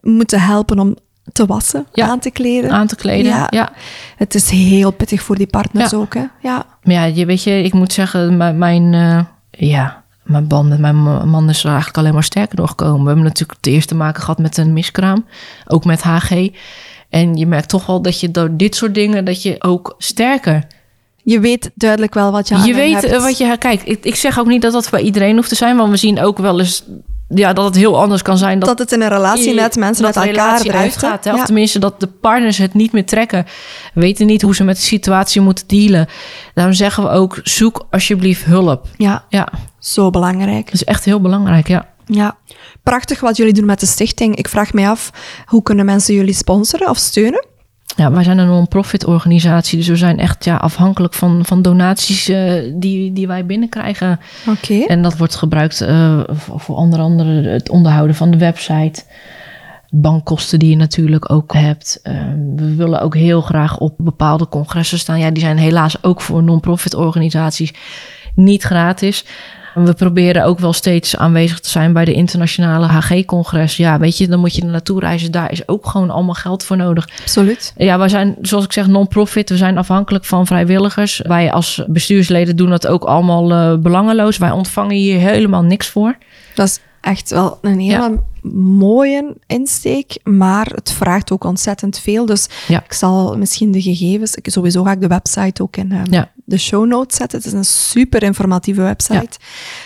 Speaker 2: moeten helpen om te wassen,
Speaker 1: Ja.
Speaker 2: aan te kleden.
Speaker 1: Aan te kleden.
Speaker 2: Ja.
Speaker 1: ja.
Speaker 2: Het is heel pittig voor die partners
Speaker 1: Ja.
Speaker 2: ook. Hè? Ja.
Speaker 1: Maar ja, je, weet je, ik moet zeggen, mijn, mijn, eh, ja, mijn band met mijn ma- man is er eigenlijk alleen maar sterker doorgekomen. We hebben natuurlijk het eerst te maken gehad met een miskraam, ook met HG. En je merkt toch wel dat je door dit soort dingen, dat je ook sterker...
Speaker 2: Je weet duidelijk wel wat je aan
Speaker 1: je weet
Speaker 2: hebt.
Speaker 1: eh, wat je... Kijk, ik, ik zeg ook niet dat dat bij iedereen hoeft te zijn, want we zien ook wel eens ja, dat het heel anders kan zijn.
Speaker 2: Dat het in een relatie net mensen
Speaker 1: dat
Speaker 2: met elkaar drijft. hè?
Speaker 1: uitgaat. Hè? Of
Speaker 2: Ja.
Speaker 1: tenminste dat de partners het niet meer trekken. Weten niet hoe ze met de situatie moeten dealen. Daarom zeggen we ook, zoek alsjeblieft hulp.
Speaker 2: ja,
Speaker 1: Ja,
Speaker 2: zo belangrijk.
Speaker 1: dat is echt heel belangrijk, ja.
Speaker 2: Ja, prachtig wat jullie doen met de stichting. Ik vraag mij af, hoe kunnen mensen jullie sponsoren of steunen?
Speaker 1: Ja, wij zijn een non-profit organisatie, dus we zijn echt ja, afhankelijk van, van donaties eh, die, die wij binnenkrijgen.
Speaker 2: Oké.
Speaker 1: En dat wordt gebruikt eh, voor, voor onder andere het onderhouden van de website. Bankkosten die je natuurlijk ook hebt. Eh, we willen ook heel graag op bepaalde congressen staan. Ja, die zijn helaas ook voor non-profit organisaties niet gratis. We proberen ook wel steeds aanwezig te zijn bij de internationale HG-congres. Ja, weet je, dan moet je er naartoe reizen. Daar is ook gewoon allemaal geld voor nodig.
Speaker 2: Absoluut.
Speaker 1: Ja, wij zijn, zoals ik zeg, non-profit. We zijn afhankelijk van vrijwilligers. Wij als bestuursleden doen dat ook allemaal eh, belangeloos. Wij ontvangen hier helemaal niks voor.
Speaker 2: Dat is echt wel een hele mooie insteek, maar het vraagt ook ontzettend veel. Dus
Speaker 1: Ja.
Speaker 2: ik zal misschien de gegevens, ik, sowieso ga ik de website ook in eh,
Speaker 1: Ja.
Speaker 2: De show notes zetten. Het is een super informatieve website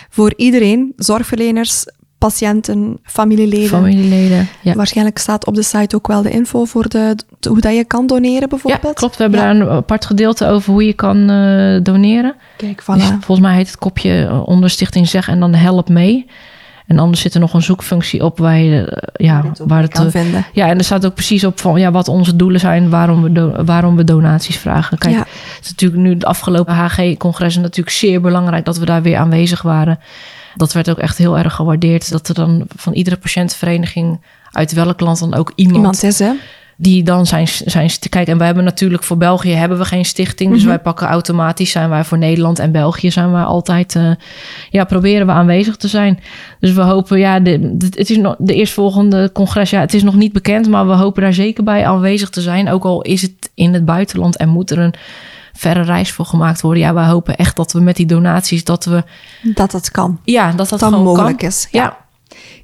Speaker 2: voor iedereen, zorgverleners, patiënten, familieleden.
Speaker 1: Familieleden. Ja.
Speaker 2: Waarschijnlijk staat op de site ook wel de info voor de, de- hoe dat je kan doneren
Speaker 1: ja,
Speaker 2: bijvoorbeeld.
Speaker 1: klopt. We hebben
Speaker 2: Ja.
Speaker 1: daar een apart gedeelte over hoe je kan eh, doneren.
Speaker 2: Kijk,
Speaker 1: Dus volgens mij heet het kopje eh, onder Stichting Zeg en dan help mee. En anders zit er nog een zoekfunctie op waar je, eh, ja, waar het,
Speaker 2: kan
Speaker 1: eh,
Speaker 2: vinden.
Speaker 1: ja, en er staat ook precies op van ja, wat onze doelen zijn, waarom we, do- waarom we donaties vragen. Kijk,
Speaker 2: Ja.
Speaker 1: het is natuurlijk nu de afgelopen HG-congressen natuurlijk zeer belangrijk dat we daar weer aanwezig waren. Dat werd ook echt heel erg gewaardeerd. Dat er dan van iedere patiëntenvereniging uit welk land dan ook iemand,
Speaker 2: Iemand is, hè?
Speaker 1: Die dan zijn, zijn kijk en wij hebben natuurlijk voor België hebben we geen stichting dus
Speaker 2: Mhm.
Speaker 1: wij pakken automatisch zijn wij voor Nederland en België zijn wij altijd eh, ja proberen we aanwezig te zijn dus we hopen ja de, de- het is nog de eerstvolgende congres ja het is nog niet bekend maar we hopen daar zeker bij aanwezig te zijn ook al is het in het buitenland en moet er een verre reis voor gemaakt worden ja wij hopen echt dat we met die donaties dat we
Speaker 2: Dat het kan.
Speaker 1: ja dat dat,
Speaker 2: Dat
Speaker 1: gewoon
Speaker 2: mogelijk
Speaker 1: kan.
Speaker 2: is.
Speaker 1: ja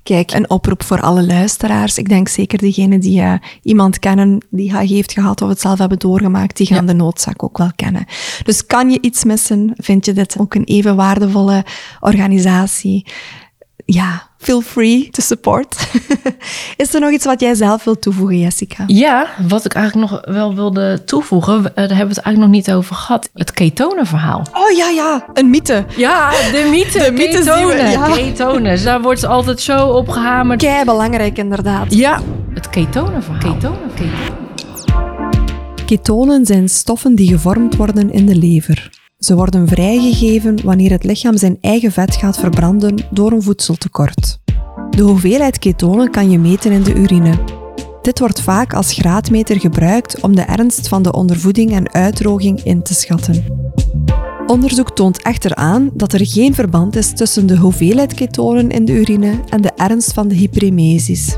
Speaker 2: Kijk, een oproep voor alle luisteraars. Ik denk zeker degenen die eh, iemand kennen die HG heeft gehad of het zelf hebben doorgemaakt, die gaan
Speaker 1: Ja.
Speaker 2: de noodzaak ook wel kennen. Dus kan je iets missen, vind je dit ook een even waardevolle organisatie? Ja, feel free to support. *laughs* Is er nog iets wat jij zelf wilt toevoegen, Jessica?
Speaker 1: Ja, wat ik eigenlijk nog wel wilde toevoegen, eh, daar hebben we het eigenlijk nog niet over gehad. Het ketonenverhaal.
Speaker 2: Oh ja, ja, een mythe.
Speaker 1: Ja, de *laughs* mythe.
Speaker 2: De we-
Speaker 1: ketonen.
Speaker 2: ja.
Speaker 1: Ketonen. Daar wordt altijd zo op gehamerd.
Speaker 2: Kei belangrijk inderdaad.
Speaker 1: Ja, het ketonenverhaal. Ketonen, ketonen.
Speaker 2: Ketonen zijn stoffen die gevormd worden in de lever. Ze worden vrijgegeven wanneer het lichaam zijn eigen vet gaat verbranden door een voedseltekort. De hoeveelheid ketonen kan je meten in de urine. Dit wordt vaak als graadmeter gebruikt om de ernst van de ondervoeding en uitdroging in te schatten. Onderzoek toont echter aan dat er geen verband is tussen de hoeveelheid ketonen in de urine en de ernst van de hyperemesis.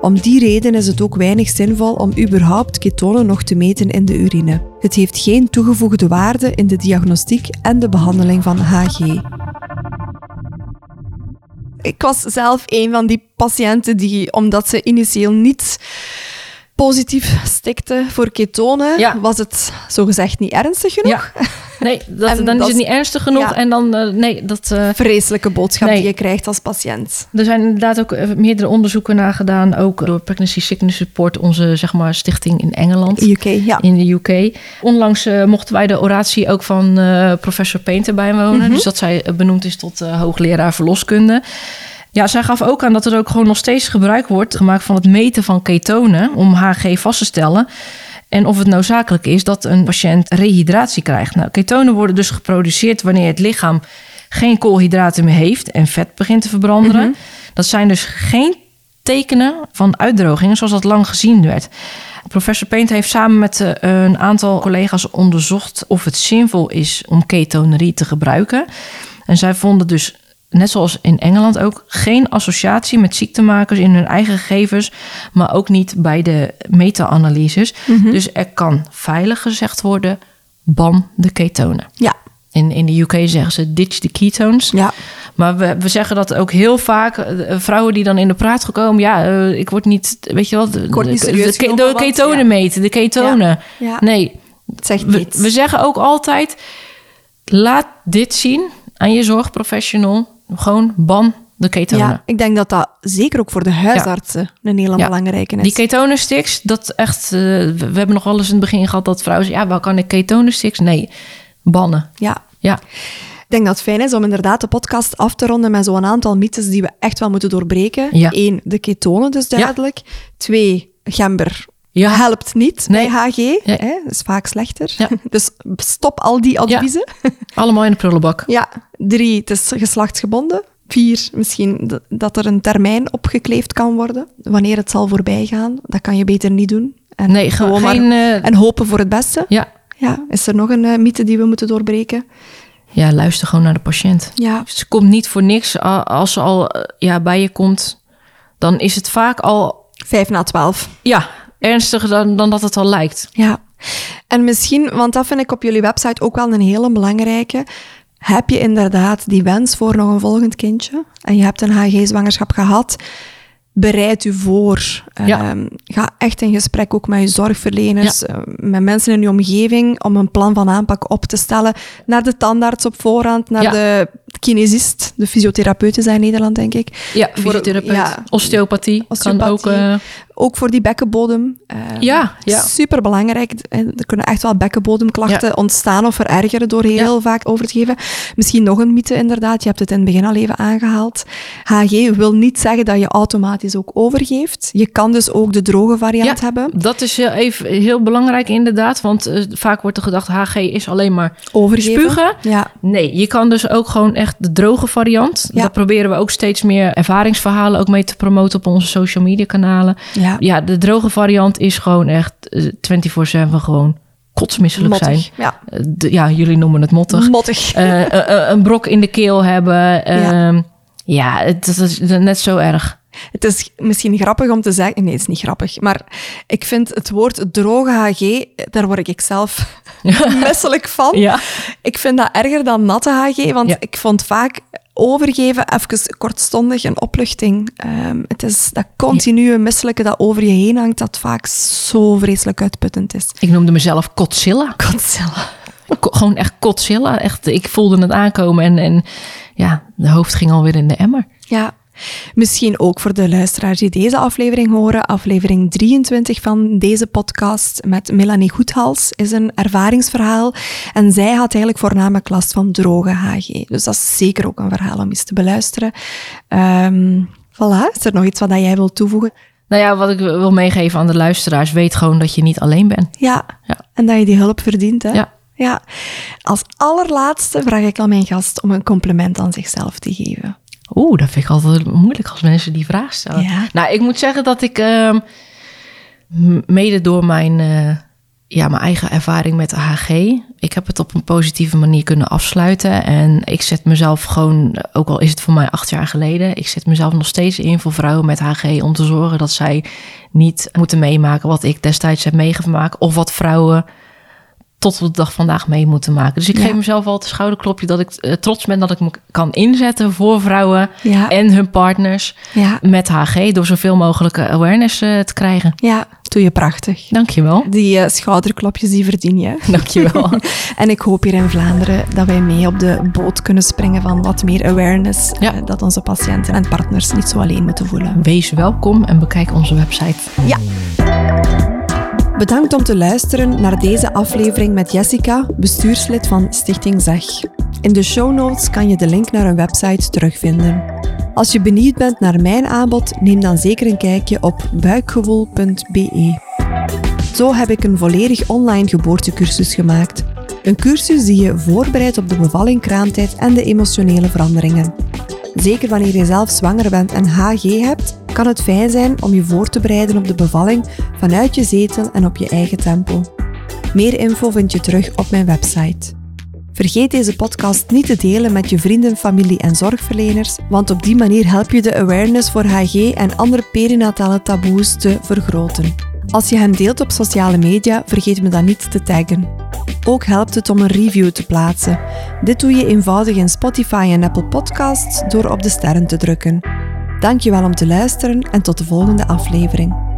Speaker 2: Om die reden is het ook weinig zinvol om überhaupt ketonen nog te meten in de urine. Het heeft geen toegevoegde waarde in de diagnostiek en de behandeling van HG. Ik was zelf een van die patiënten die, omdat ze initieel niet positief stikte voor ketonen,
Speaker 1: Ja.
Speaker 2: was het zogezegd niet ernstig genoeg.
Speaker 1: Ja. *laughs* Nee, dat, dan is het niet ernstig genoeg.
Speaker 2: ja.
Speaker 1: En dan, eh, nee, dat... eh,
Speaker 2: Vreselijke boodschap
Speaker 1: Nee.
Speaker 2: die je krijgt als patiënt.
Speaker 1: er zijn inderdaad ook eh, meerdere onderzoeken naar gedaan. Ook door Pregnancy Sickness Support, onze zeg maar, stichting in Engeland.
Speaker 2: UK, ja.
Speaker 1: in de UK. Onlangs mochten wij de oratie ook van professor Painter bijwonen. Dus dat zij benoemd is tot hoogleraar verloskunde. Ja, zij gaf ook aan dat er ook gewoon nog steeds gebruik wordt gemaakt van het meten van ketonen om HG vast te stellen. En of het noodzakelijk is dat een patiënt rehydratie krijgt. Nou, ketonen worden dus geproduceerd wanneer het lichaam geen koolhydraten meer heeft en vet begint te verbranden. Dat zijn dus geen tekenen van uitdrogingen zoals dat lang gezien werd. Professor Paint heeft samen met uh, een aantal collega's onderzocht of het zinvol is om ketonerie te gebruiken. En zij vonden dus, net zoals in Engeland ook, geen associatie met ziektemakers in hun eigen gegevens, maar ook niet bij de meta-analyses.
Speaker 2: Mhm.
Speaker 1: Dus er kan veilig gezegd worden: ban de ketonen.
Speaker 2: Ja,
Speaker 1: In, in de UK zeggen ze ditch the ketones.
Speaker 2: ja.
Speaker 1: Maar we, we zeggen dat ook heel vaak. eh, Vrouwen die dan in de praat gekomen. Ja, eh, ik word niet. Weet je wel. De,
Speaker 2: word niet
Speaker 1: de- de, de, ketonen
Speaker 2: ja.
Speaker 1: meten. De ketonen.
Speaker 2: Ja.
Speaker 1: Nee.
Speaker 2: Het zegt
Speaker 1: We, we zeggen ook altijd. Laat dit zien aan je zorgprofessional. Gewoon ban de ketonen.
Speaker 2: Ja, ik denk dat dat zeker ook voor de huisartsen een hele
Speaker 1: Ja.
Speaker 2: belangrijke is.
Speaker 1: Die ketonensticks, dat echt. eh, we, we hebben nog wel eens in het begin gehad dat vrouwen zeggen: ja, waar kan ik ketonensticks? Nee, bannen.
Speaker 2: ja.
Speaker 1: Ja,
Speaker 2: Ik denk dat het fijn is om inderdaad de podcast af te ronden met zo'n aantal mythes die we echt wel moeten doorbreken.
Speaker 1: Ja.
Speaker 2: Eén, de ketonen dus duidelijk. Twee, gember
Speaker 1: Ja.
Speaker 2: helpt niet
Speaker 1: Nee.
Speaker 2: bij HG.
Speaker 1: Nee.
Speaker 2: Hè, is vaak slechter.
Speaker 1: Ja. *laughs*
Speaker 2: Dus stop al die adviezen. *laughs*
Speaker 1: allemaal in de prullenbak.
Speaker 2: Ja. Drie, het is geslachtsgebonden. Vier, misschien dat er een termijn opgekleefd kan worden. Wanneer het zal voorbij gaan. Dat kan je beter niet doen. En
Speaker 1: Nee, ge-
Speaker 2: gewoon maar-
Speaker 1: geen. eh,
Speaker 2: En hopen voor het beste.
Speaker 1: ja.
Speaker 2: Ja. Is er nog een eh, mythe die we moeten doorbreken?
Speaker 1: ja, luister gewoon naar de patiënt.
Speaker 2: Ja.
Speaker 1: Ze komt niet voor niks. Als ze al eh, ja, bij je komt, dan is het vaak al
Speaker 2: Vijf na twaalf.
Speaker 1: ja, ernstiger dan, dan dat het al lijkt.
Speaker 2: Ja, en misschien, want dat vind ik op jullie website ook wel een hele belangrijke. Heb je inderdaad die wens voor nog een volgend kindje en je hebt een HG-zwangerschap gehad, bereid u voor.
Speaker 1: Ja.
Speaker 2: Ehm, ga echt in gesprek ook met je zorgverleners, eh, met mensen in je omgeving, om een plan van aanpak op te stellen. Naar de tandarts op voorhand, naar
Speaker 1: Ja.
Speaker 2: de kinesist, de fysiotherapeuten zijn in Nederland, denk ik.
Speaker 1: Ja, fysiotherapeut,
Speaker 2: ja.
Speaker 1: osteopathie, kan ook. Eh,
Speaker 2: Ook voor die bekkenbodem. eh,
Speaker 1: Ja, ja.
Speaker 2: Super belangrijk. Er kunnen echt wel bekkenbodemklachten
Speaker 1: Ja.
Speaker 2: ontstaan of verergeren door heel vaak over te geven. Misschien nog een mythe inderdaad. Je hebt het in het begin al even aangehaald. HG wil niet zeggen dat je automatisch ook overgeeft. Je kan dus ook de droge variant hebben.
Speaker 1: dat is heel, even, heel belangrijk inderdaad, want eh, vaak wordt er gedacht HG is alleen maar
Speaker 2: Overgeven.
Speaker 1: spugen.
Speaker 2: Ja.
Speaker 1: Nee, je kan dus ook gewoon echt de droge variant.
Speaker 2: Ja.
Speaker 1: Daar proberen we ook steeds meer ervaringsverhalen ook mee te promoten op onze social media kanalen.
Speaker 2: Ja.
Speaker 1: Ja, de droge variant is gewoon echt eh, 24/7 gewoon kotsmisselijk zijn.
Speaker 2: Mottig. Ja.
Speaker 1: Eh, de- ja, jullie noemen het mottig.
Speaker 2: Mottig.
Speaker 1: Eh, eh, eh, een brok in de keel hebben. ehm, ja, het, het is net zo erg.
Speaker 2: Het is misschien grappig om te zeggen. Nee, het is niet grappig. Maar ik vind het woord droge HG, daar word ik zelf *laughs* misselijk van.
Speaker 1: Ja.
Speaker 2: Ik vind dat erger dan natte HG, want
Speaker 1: Ja.
Speaker 2: ik vond vaak overgeven even kortstondig een opluchting. Ehm, het is dat continue misselijke dat over je heen hangt, dat vaak zo vreselijk uitputtend is.
Speaker 1: Ik noemde mezelf Godzilla.
Speaker 2: Godzilla.
Speaker 1: Ko- gewoon echt Godzilla. Echt, ik voelde het aankomen en, en ja, de hoofd ging alweer in de emmer.
Speaker 2: Ja. Misschien ook voor de luisteraars die deze aflevering horen. Aflevering 23 van deze podcast met Melanie Goedhals is een ervaringsverhaal. En zij had eigenlijk voornamelijk last van droge HG. Dus dat is zeker ook een verhaal om eens te beluisteren. Voilà, is er nog iets wat jij wilt toevoegen?
Speaker 1: Nou ja, wat ik wil meegeven aan de luisteraars, weet gewoon dat je niet alleen bent.
Speaker 2: Ja,
Speaker 1: Ja.
Speaker 2: en dat je die hulp verdient. Hè?
Speaker 1: Ja.
Speaker 2: ja. Als allerlaatste vraag ik aan mijn gast om een compliment aan zichzelf te geven.
Speaker 1: Oeh, dat vind ik altijd moeilijk als mensen die vraag stellen.
Speaker 2: Ja.
Speaker 1: Nou, ik moet zeggen dat ik ehm, mede door mijn, eh, ja, mijn eigen ervaring met de HG, ik heb het op een positieve manier kunnen afsluiten. En ik zet mezelf gewoon, ook al is het voor mij acht jaar geleden, ik zet mezelf nog steeds in voor vrouwen met HG om te zorgen dat zij niet moeten meemaken wat ik destijds heb meegemaakt. Of wat vrouwen tot op de dag vandaag mee moeten maken. Dus ik
Speaker 2: Ja.
Speaker 1: geef mezelf altijd een schouderklopje dat ik eh, trots ben dat ik me kan inzetten voor vrouwen
Speaker 2: Ja.
Speaker 1: en hun partners
Speaker 2: Ja,
Speaker 1: met HG door zoveel mogelijke awareness eh, te krijgen.
Speaker 2: ja doe je prachtig.
Speaker 1: Dankjewel.
Speaker 2: Die eh, schouderklopjes, die verdien je. *laughs*
Speaker 1: Dankjewel. *laughs*
Speaker 2: En ik hoop hier in Vlaanderen dat wij mee op de boot kunnen springen van wat meer awareness. Eh, dat onze patiënten en partners niet zo alleen moeten voelen.
Speaker 1: Wees welkom en bekijk onze website.
Speaker 2: Ja. Bedankt om te luisteren naar deze aflevering met Jessica, bestuurslid van Stichting Zeg. In de show notes kan je de link naar hun website terugvinden. Als je benieuwd bent naar mijn aanbod, neem dan zeker een kijkje op buikgewoel.be. Zo heb ik een volledig online geboortecursus gemaakt. Een cursus die je voorbereidt op de bevalling, kraamtijd en de emotionele veranderingen. Zeker wanneer je zelf zwanger bent en HG hebt, kan het fijn zijn om je voor te bereiden op de bevalling vanuit je zetel en op je eigen tempo. Meer info vind je terug op mijn website. Vergeet deze podcast niet te delen met je vrienden, familie en zorgverleners, want op die manier help je de awareness voor HG en andere perinatale taboes te vergroten. Als je hem deelt op sociale media, vergeet me dan niet te taggen. Ook helpt het om een review te plaatsen. Dit doe je eenvoudig in Spotify en Apple Podcasts door op de sterren te drukken. Dankjewel om te luisteren en tot de volgende aflevering.